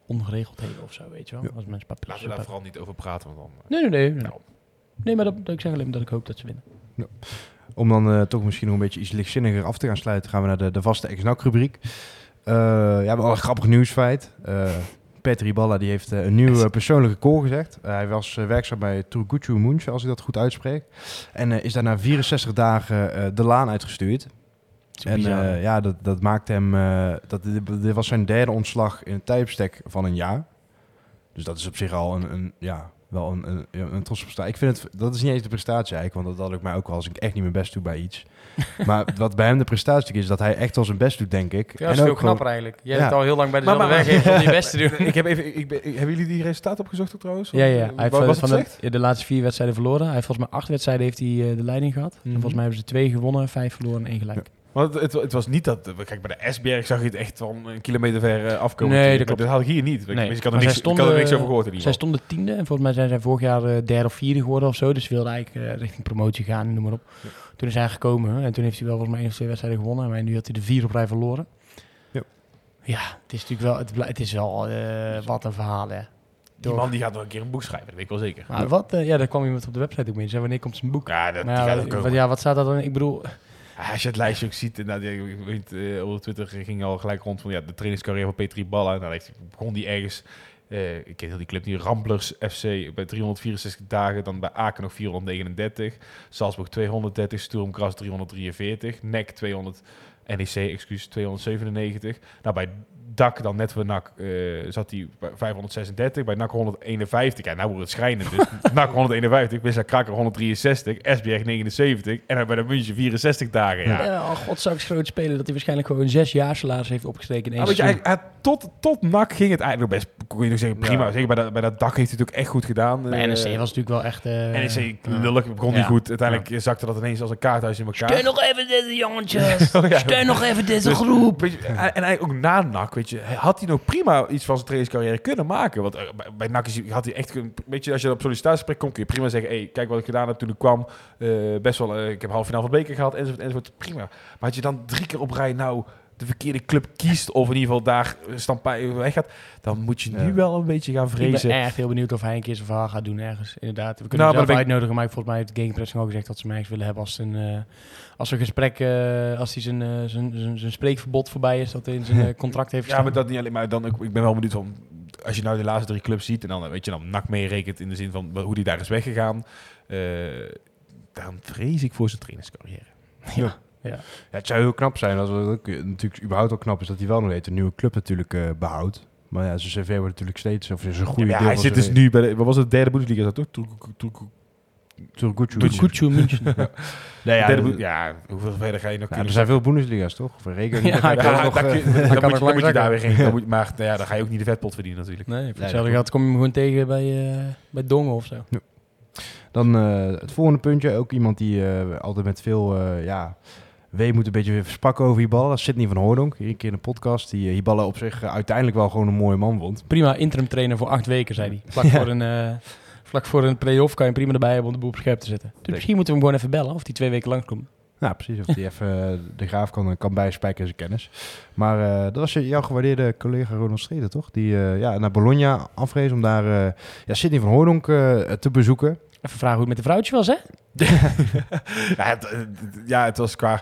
ongeregeldheden of zo, weet je wel. Ja. Als mensen paar Laten we daar vooral niet over praten. Want dan, Nee, nee, nee. Nee, nee. nee maar dat, dat ik zeg alleen maar dat ik hoop dat ze winnen. Om dan eh, toch misschien nog een beetje iets lichtzinniger af te gaan sluiten, gaan we naar de, de vaste ex-NAC rubriek. Ja, we hebben al een grappig nieuwsfeit. Eh Petri Balla die heeft eh, een nieuw eh, persoonlijke call gezegd. Eh, hij was eh, werkzaam bij Turgucu Munch, als ik dat goed uitspreek. En eh, is daarna 64 dagen eh, de laan uitgestuurd. En eh, ja, dat, dat maakte hem. eh, dat, dit, was zijn derde ontslag in een tijdbestek van een jaar. Dus dat is op zich al een, een ja, wel een, een, een trotse prestatie. Ik vind het, dat is niet eens de prestatie eigenlijk, want dat had ik mij ook wel als ik echt niet mijn best doe bij iets. <laughs> maar wat bij hem de prestatie is, dat hij echt wel zijn best doet, denk ik. Ja, dat is veel ook gewoon- knapper eigenlijk. Jij Ja. bent al heel lang bij Maar- dezelfde maar- werkgever <laughs> om je best te doen. ik heb even, ik ben, hebben jullie die resultaten opgezocht ook trouwens? Ja, ja. Wat- Hij heeft wat van, was van het de, ja, de laatste vier wedstrijden verloren. Hij heeft volgens mij acht wedstrijden heeft hij eh, de leiding gehad. En Mhm. volgens mij hebben ze twee gewonnen, vijf verloren en één gelijk. Want het, het, was niet dat... Kijk, bij de Esberg zag je het echt van een kilometer ver eh, afkomen. Nee, dat had ik hier niet. Nee, ik, had er niks, zij ik had er niks stonden- over gehoord in ieder Zij stonden tiende en volgens mij zijn zij vorig jaar eh, derde of vierde geworden of zo. Dus ze wilden eigenlijk eh, richting promotie gaan, noem maar op. Toen is hij gekomen en toen heeft hij wel volgens mij één of twee wedstrijden gewonnen. Maar nu had hij de vier op rij verloren. Ja. Ja, het is natuurlijk wel, het, is wel wat een verhaal hè. Die man die gaat nog een keer een boek schrijven, dat weet ik wel zeker. Maar wat, ja, daar kwam iemand op de website ook mee. Zei wanneer komt zijn boek? Ja, dat, ja, gaat ook wat, ja, wat staat daar dan? Ik bedoel, als je het lijstje ook ziet, en nou, eh, op Twitter ging al gelijk rond van ja, de trainingscarrière van Petri Balla. Nou, begon die ergens Eh, ik ken heel die club niet. Ramblers FC bij 364 dagen. Dan bij Aken nog 439. Salzburg 230. Sturm Gras 343. NEC 200. NEC, excuus, 297. Nou, bij DAK dan net voor NAC eh, zat hij bij 536. Bij NAC 151. Ja, nou wordt het schrijnend. Dus <laughs> NAC 151. Wissa Kraker 163. SBR 79. En dan bij de München 64 dagen. Ja. Ja, oh, god, zou ik groot spelen dat hij waarschijnlijk gewoon zes jaar salaris heeft opgestreken in één Ah, je, hij, hij- tot, tot NAC ging het eigenlijk nog best, kon je nog zeggen, prima. Zeker bij dat, bij dat dak heeft hij het ook echt goed gedaan. Bij Eh, NEC was natuurlijk wel echt... eh, NEC lullig, begon niet Ja. goed. Uiteindelijk zakte dat ineens als een kaarthuis in elkaar. Steun nog even deze jongetjes. <laughs> Oh, ja. Steun nog even deze Dus, groep. Weet je, en en eigenlijk ook na NAC, weet je, had hij nog prima iets van zijn trainingscarrière kunnen maken. Want eh, bij, bij NAC is hij- had hij echt, kun- weet je, als je op sollicitatiegesprek komt, kun je prima zeggen, hey, kijk wat ik gedaan heb toen ik kwam. Eh, best wel, eh, ik heb half finale van de beker gehad, enzovoort, enzovoort. Prima. Maar als je dan drie keer op rij nou de verkeerde club kiest, of in ieder geval daar stampij weggaat, dan moet je nu Ja. wel een beetje gaan Ik ben vrezen. echt heel benieuwd of hij een keer zijn verhaal gaat doen ergens. Inderdaad. We kunnen Nou, hem maar zelf ik- uitnodigen, maar volgens mij heeft Gamepressing ook gezegd dat ze mij eens willen hebben als een, eh, als een gesprek, eh, als hij zijn, eh, zijn, zijn, zijn spreekverbod voorbij is, dat hij in zijn <laughs> contract heeft Ja, gestaan. maar dat niet alleen. Maar dan ook, ik ben wel benieuwd van. Als je nou de laatste drie clubs ziet en dan weet je dan NAC meerekent in de zin van hoe die daar is weggegaan, eh, dan vrees ik voor zijn trainerscarrière. Ja. Ja, het zou heel knap zijn. Als het ook, natuurlijk überhaupt al knap is dat hij wel nog weet een nieuwe club natuurlijk eh, behoudt. Maar ja, zijn cv wordt natuurlijk steeds, of zijn goede Ja, deel hij van zit dus nu bij de, wat was het, derde Bundesliga, is dat toch? Turku- Turku- Turgutje. Turgutje. Goed, München. <laughs> Nee, ja, de- Bund- ja, hoeveel verder ga je nog ja, kunnen? er zijn veel Bundesliga's, toch? Of regen. Ja, Ja, kan daar nog, dan moet dan moet je daar weer zakken. heen. Dan moet- Maar nou ja, dan ga je ook niet de vetpot verdienen natuurlijk. Nee, voor hetzelfde geld kom je hem gewoon tegen bij, eh, bij Dongen of zo. Dan eh, het volgende puntje. Ook iemand die eh, altijd met veel eh ja, weemoed een beetje sprak over Hiballa. Dat is Sidney van Hoordonk. Hier een keer in de podcast. Die uh, Hiballa op zich eh, uiteindelijk wel gewoon een mooie man vond. Prima interim trainer voor acht weken, zei hij. Vlak, voor, <laughs> een, eh, vlak voor een play-off kan je prima erbij hebben om de boel op scherp te zetten. Dus misschien moeten we hem gewoon even bellen of die twee weken langskomt. Nou, precies. Of die <laughs> even eh, de graaf kan, kan bijspijken in zijn kennis. Maar eh, dat was jouw gewaardeerde collega Ronald Streden, toch? Die eh, ja, naar Bologna afrees om daar eh ja, Sidney van Hoordonk eh, te bezoeken. Even vragen hoe het met de vrouwtje was, hè? Ja, het, eh, ja, het was qua...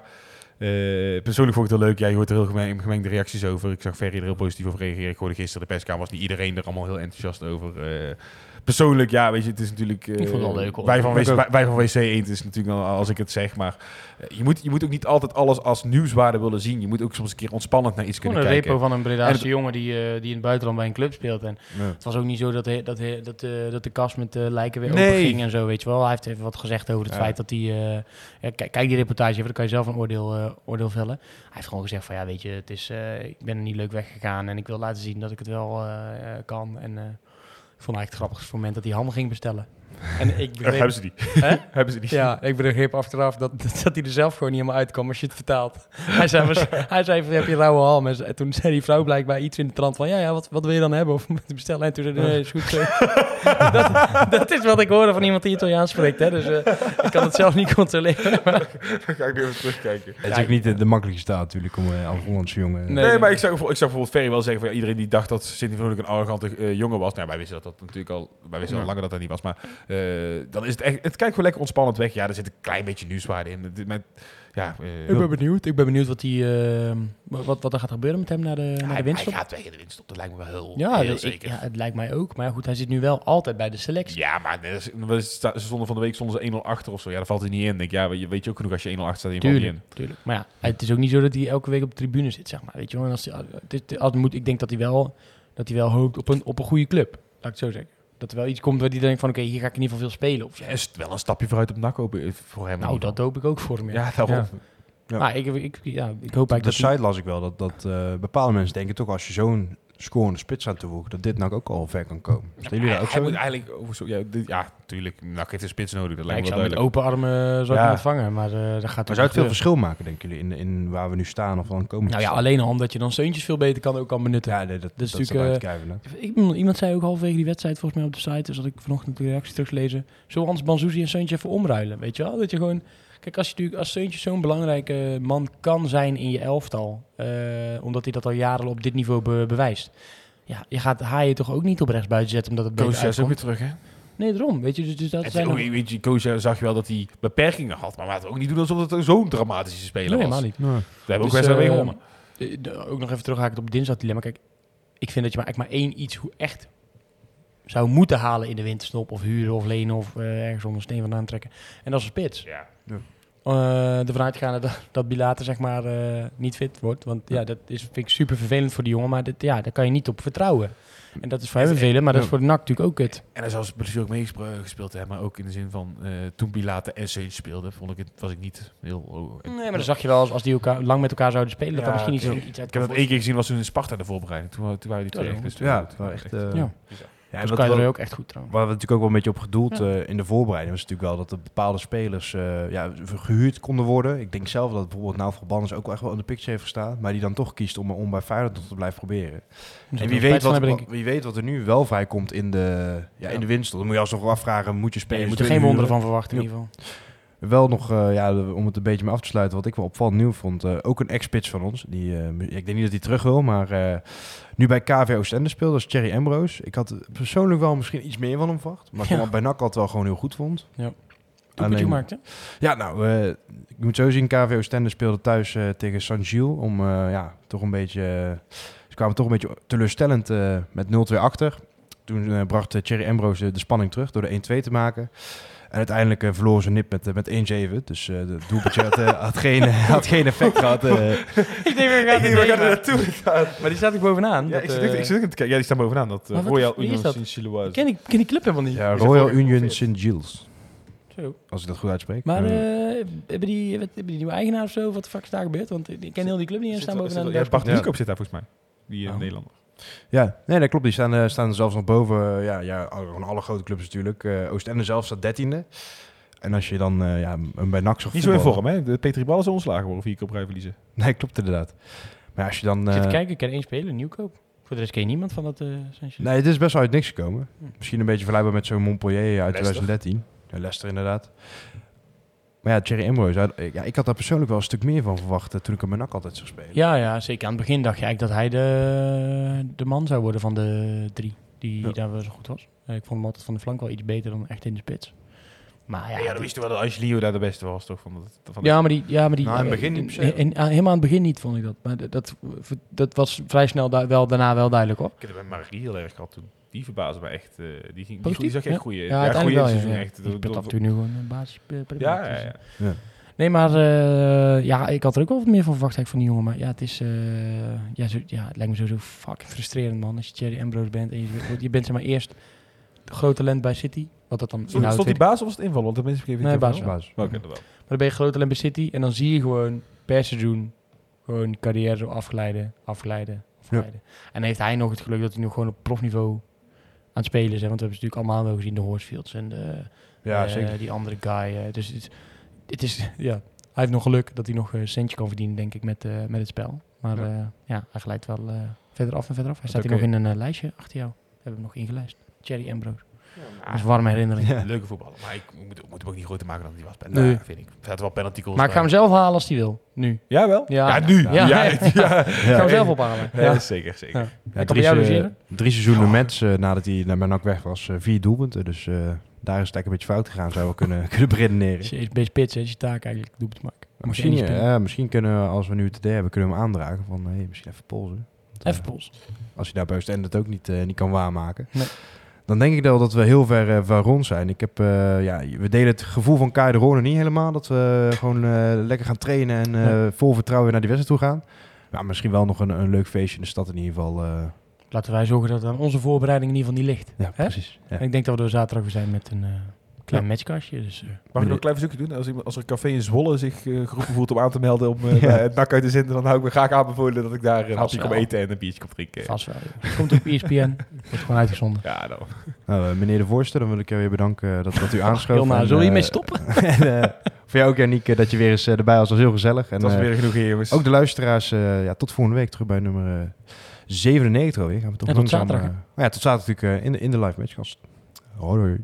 eh, persoonlijk vond ik het leuk. Ja, je hoort er heel gemeng- gemengde reacties over. Ik zag Ferry er heel positief over reageren. Ik hoorde gisteren de perskamer was niet iedereen er allemaal heel enthousiast over. Eh, persoonlijk, ja, weet je, het is natuurlijk... eh, Ik vond het wel leuk, hoor. Wij van, WC, wij, wij van WC Eend is natuurlijk als ik het zeg, maar eh, je, moet, je moet ook niet altijd alles als nieuwswaarde willen zien. Je moet ook soms een keer ontspannend naar iets kunnen een kijken. repo van een En Bredaanse het- jongen die, eh, die in het buitenland bij een club speelt. En Ja. het was ook niet zo dat, hij, dat, hij, dat, eh, dat de kast met de lijken weer Nee. open ging en zo, weet je wel. Hij heeft even wat gezegd over het Ja. feit dat hij... eh, ja, kijk, die reportage even, dan kan je zelf een oordeel, eh, oordeel vellen. Hij heeft gewoon gezegd van, ja, weet je, het is, eh, ik ben er niet leuk weggegaan en ik wil laten zien dat ik het wel eh, eh, kan. En vond eigenlijk het grappigste moment dat hij ham ging bestellen. En ik Eh, begreep, hebben ze die. Hè? <laughs> hebben ze die. ja, ik begreep achteraf dat, <laughs> dat hij er zelf gewoon niet helemaal uitkwam als je het vertaalt. Hij zei, was- <laughs> hij zei van, heb je rauwe halm? En toen zei die vrouw blijkbaar iets in de trant van, ja, ja, wat, wat wil je dan hebben? Of bestellen? En toen zei hij, nee, is goed zo. dat, dat is wat ik hoorde van iemand die Italiaans spreekt, hè. Dus eh, ik kan het zelf niet controleren. maar- Dan ga ik weer even terugkijken. Het is ook niet de, de makkelijkste taal natuurlijk om uh, als Hollandse jongen... Nee. Nee, maar ik bijvoorbeeld- ik zag bijvoorbeeld Ferry wel zeggen van ja, iedereen die dacht dat Sidney Hoornik een arrogante eh, jongen was. Nou, wij wisten dat dat natuurlijk al, wij wisten al langer dat dat niet was. Maar eh, dan is het echt, het kijkt gewoon lekker ontspannend weg. Ja, er zit een klein beetje nieuwswaarde in. Met, ja, eh, Ik ben benieuwd. Ik ben benieuwd wat, die, eh, wat, wat er gaat gebeuren met hem naar de, naar de hij, hij gaat weg in de winststop. Dat lijkt me wel heel, Ja, heel dat- ik- zeker. ja, het lijkt mij ook. Maar ja, goed, hij zit nu wel altijd bij de selectie. Ja, maar ze stonden van de week stonden ze 1-0 achter of zo. Ja, daar valt hij niet in. Denk, ja, je weet je ook genoeg als je 1-0 achter staat. Je valt niet Tuurlijk, in. tuurlijk. Maar ja, het is ook niet zo dat hij elke week op de tribune zit, zeg maar. Weet je wel? En als hij, het- als moet, ik denk dat hij wel, dat hij wel hoopt op een, op een goede club. Laat ik het zo zeggen. Dat er wel iets komt waar hij denkt van, oké, hier ga ik in ieder geval veel spelen. Of, Ja, is het wel een stapje vooruit op NAC ik, voor hem. nou, dat hoop ik ook voor hem. Ja, Ja, daarom. Ja. Ja. Maar ik, ik, ja, ik hoop Op eigenlijk de dat site las ik wel dat, dat eh, bepaalde mensen denken toch als je zo'n scorende spits aan toevoegt, dat dit nou ook al ver kan komen. Stellen jullie hij, dat ook hij zo? moet eigenlijk over zo, ja, dit, ja, tuurlijk. Heeft een spits nodig. Dat Ja, lijkt ik me zou wel met duidelijk. open armen zou ik Ja. hem ontvangen, maar eh dat gaat Maar zou het veel verschil maken, denken jullie, in, in waar we nu staan of dan komen? Nou ja, alleen al omdat je dan steuntjes veel beter kan ook kan benutten. Ja, nee, dat, Dat is dat is natuurlijk, te. Ik, iemand zei ook halverwege die wedstrijd volgens mij op de site, dus dat ik vanochtend de reactie teruglezen. Zullen we anders Banzuzi en Seuntje even omruilen, weet je wel? Dat je gewoon... Kijk, als je natuurlijk als Seuntje zo'n belangrijke man kan zijn in je elftal, eh, omdat hij dat al jaren op dit niveau be- bewijst. Ja, je gaat Haaien toch ook niet op rechts buiten zetten omdat het beter Koos is ook weer terug, hè? Nee, daarom. Weet je, dus, dus dat Het, zijn ook, nog- weet je, Koos zag je wel dat hij beperkingen had. Maar laten we ook niet doen alsof het zo'n dramatische speler Nee, was. helemaal niet. We hebben ook Dus, wedstrijd mee eh, gewonnen. Eh, ook nog even terughaken op het dinsdag dilemma. Kijk, ik vind dat je maar, eigenlijk maar één iets hoe echt zou moeten halen in de winterstop. Of huren of lenen of eh, ergens onder steen vandaan trekken. En dat is een spits. Ja. Eh ervan uitgaande dat, dat Bilater zeg maar eh, niet fit wordt. Want ja, dat is, vind ik super vervelend voor die jongen. Maar dat, ja, daar kan je niet op vertrouwen. En dat is voor hem vervelend, maar dat is voor de NAC natuurlijk ook kut. En hij zou misschien ook meegespeeld hebben, maar ook in de zin van eh, toen Pilate en speelde, vond ik het, was ik niet heel... Oh, Nee, maar dan zag je wel als, als die elkaar, lang met elkaar zouden spelen, dat Ja, er misschien iets, iets uit Ik heb dat één keer gezien, was toen in Sparta de voorbereiding. Toen, toen waren die twee Ja, echt. Dus Ja, het echt... eh, Ja. Ja, Dus en kan je er ook echt goed trouwens. Waar we natuurlijk ook wel een beetje op gedoeld eh, in de voorbereiding was natuurlijk wel dat er bepaalde spelers eh, ja, gehuurd konden worden. Ik denk zelf dat bijvoorbeeld nou Banners ook wel echt wel in de picture heeft gestaan, maar die dan toch kiest om, om bij Feyenoord te blijven proberen. Dus En wie weet, wat, hebben, wie weet wat er nu wel vrijkomt in de, ja, in de winst. Dan moet je alsnog afvragen, moet je spelen? je moet er geen wonderen van verwachten in ieder geval. Wel nog, eh, ja, om het een beetje mee af te sluiten, wat ik wel opvallend nieuw vond. eh, ook een ex-spits van ons. Die, eh, ik denk niet dat hij terug wil, maar nu bij KV Oostende speelt, dat is Thierry Ambrose. Ik had persoonlijk wel misschien iets meer van hem verwacht. Maar ik Ja. vond bij NAC altijd wel gewoon heel goed vond. Doelpuntje Alleen- gemaakt, hè? Ja, nou, ik moet zo zien, KV Oostende speelde thuis tegen San Gilles. Om, ja, toch een beetje... ze kwamen toch een beetje teleurstellend met 0-2 achter. Toen bracht Thierry Ambrose de spanning terug door de 1-2 te maken. En uiteindelijk eh, verloren ze nip met, eh, met 1-7. Dus eh de doelpuntje had, had, geen, had geen effect gehad. eh. <laughs> Ik denk, we gaan We gaan er naartoe. Maar die staat er bovenaan. Ja, dat, ik zit, ik zit ook aan te kijken. Ja, die staan bovenaan. Dat uh, Royal Union dat? Saint-Gilloise. ik ken, die, ken die club helemaal niet. Ja, Royal dat Union ongeveer? St. Gilles. Zo. Als ik dat goed uitspreek. Maar hebben, die, wat- hebben die nieuwe eigenaar of zo? Wat de fuck is daar gebeurd? Want ik ken heel die club niet en staan bovenaan. Ja, Bart. Nieuwkoop zit daar volgens mij. Die Oh. Nederlander. Ja, nee, dat klopt. Die staan, eh, staan zelfs nog boven. eh, ja, ja, gewoon alle grote clubs natuurlijk. Eh Oostende zelf staat dertiende. En als je dan eh, ja, hem bij NAC zag Niet zo in vorm, hè? De Petri Bal is ontslagen geworden, vier keer op rij verliezen. Nee, klopt inderdaad. Maar als je dan... Ik zit te eh, kijken, ik ken één speler, Nieuwkoop. Voor de rest ken je niemand van dat uh, Nee, het is best wel uit niks gekomen. Hm. Misschien een beetje vergelijkbaar met zo'n Montpellier uit Leicester. 2013. Ja, Leicester inderdaad. Maar ja, Thierry Ambrose, hij- ja, ik had daar persoonlijk wel een stuk meer van verwacht eh, toen ik hem bij NAC altijd zag spelen. Ja, ja, zeker. Aan het begin dacht je eigenlijk dat hij de, de man zou worden van de drie. Die Ja. daar wel zo goed was. Eh, ik vond hem altijd van de flank wel iets beter dan echt in de spits. Maar ja, Ja, dan wist je wel dat Angelino daar de beste was, toch? Van dat, van Ja, maar die... Ja, maar die Nou, in het eh, begin niet in- per se. in- in- helemaal aan het begin niet, vond ik dat. Maar dat, dat, dat was vrij snel da- wel, daarna wel duidelijk, hoor. Ik heb het bij Marie heel erg gehad toen. Die verbaasde me echt. eh, die, ging, die, zag echt goede. Ja, Ja, goede seizoen ja. echt. Speelt door- natuurlijk nu gewoon een basis. eh, Ja, ja, eh, ja. Ja. Nee, maar eh, ja, ik had er ook wel wat meer van verwacht van die jongen. Maar ja, het is, eh, ja, zo, ja, het lijkt me sowieso fucking frustrerend, man. Als je Thierry Ambrose bent en je, je bent zeg maar eerst groot talent bij City. Wat dat dan inhoudt, stond die ik. basis of was het invallen? Want de mensen geven Nee, over. Basis. Oké, dat wel. Maar dan ben je groot talent bij City en dan zie je gewoon per seizoen gewoon carrière zo afglijden, afglijden, afglijden. En heeft hij nog het geluk dat hij nog gewoon op profniveau aan het spelen is. Hè? Want we hebben ze natuurlijk allemaal wel gezien, de Horsfields en de, Ja, eh, zeker. die andere guy. eh, dus het, het is, <laughs> ja, hij heeft nog geluk dat hij nog een centje kan verdienen, denk ik, met, eh, met het spel. Maar Ja. ja, hij glijdt wel verder af en verder af. Hij staat hier nog in een lijstje achter jou. We hebben hem nog ingelijst. Cherry Ambrose. Dat is een warme herinnering. Ja. Leuke voetballer. Maar ik moet, moet hem ook niet groter maken dan die was. Nee. Nee. vind ik. Er zaten wel penalty goals Maar ik ga hem zelf halen als hij wil, nu. Ja, wel? Ja. Ja, nu. Ja. Ja, ja. Ja. Ik ga hem zelf ophalen. Ja, Ja. zeker, zeker. Drie, drie seizoenen met eh, nadat hij naar NAC weg was, eh, vier doelpunten. Dus eh, daar is het eigenlijk een beetje fout gegaan, zou we kunnen, <laughs> kunnen beredeneren. Is is best spits, hè? Is je taak eigenlijk doelpunt maken. Misschien, ja, misschien kunnen we, als we nu het idee hebben, kunnen we hem aandragen van hey, misschien even polsen. Even pols. Als je daar bij Oostende het ook niet, niet kan waarmaken. Nee. Dan denk ik wel dat we heel ver eh, van rond zijn. Ik heb, eh, ja, we delen het gevoel van Kai de Rone niet helemaal. Dat we gewoon eh, lekker gaan trainen en vol vertrouwen naar die wedstrijd toe gaan. Maar misschien wel nog een, een leuk feestje in de stad in ieder geval. Laten wij zorgen dat het aan onze voorbereiding in ieder geval niet ligt. ja, Hè? precies. Ja. En ik denk dat we er zaterdag weer zijn met een klein matchkastje. Dus, eh, Mag ik nog een klein verzoekje doen? Als, iemand, als er een café in Zwolle zich eh, geroepen voelt om aan te melden om eh, <laughs> Ja. bij het nak uit te zenden, dan hou ik me graag aanbevolen dat ik daar een hapje kom eten en een biertje kom drinken. vast wel. Het komt op ESPN. Wordt gewoon uitgezonden. Ja, dan. Nou, meneer de voorzitter, dan wil ik jou weer bedanken dat, dat u <laughs> aanschoof. En, Zullen we hiermee stoppen? <laughs> en, voor jou ook, Janiek, dat je weer eens erbij was. was heel gezellig. En, Het was weer genoeg hier, jongens. Ook de luisteraars, eh, ja, tot volgende week terug bij nummer eh, 97 alweer. Gaan we toch Ja, tot zaterdag, ja, tot zaterdag natuurlijk in, de, in de live matchkast. Hoi, hoi.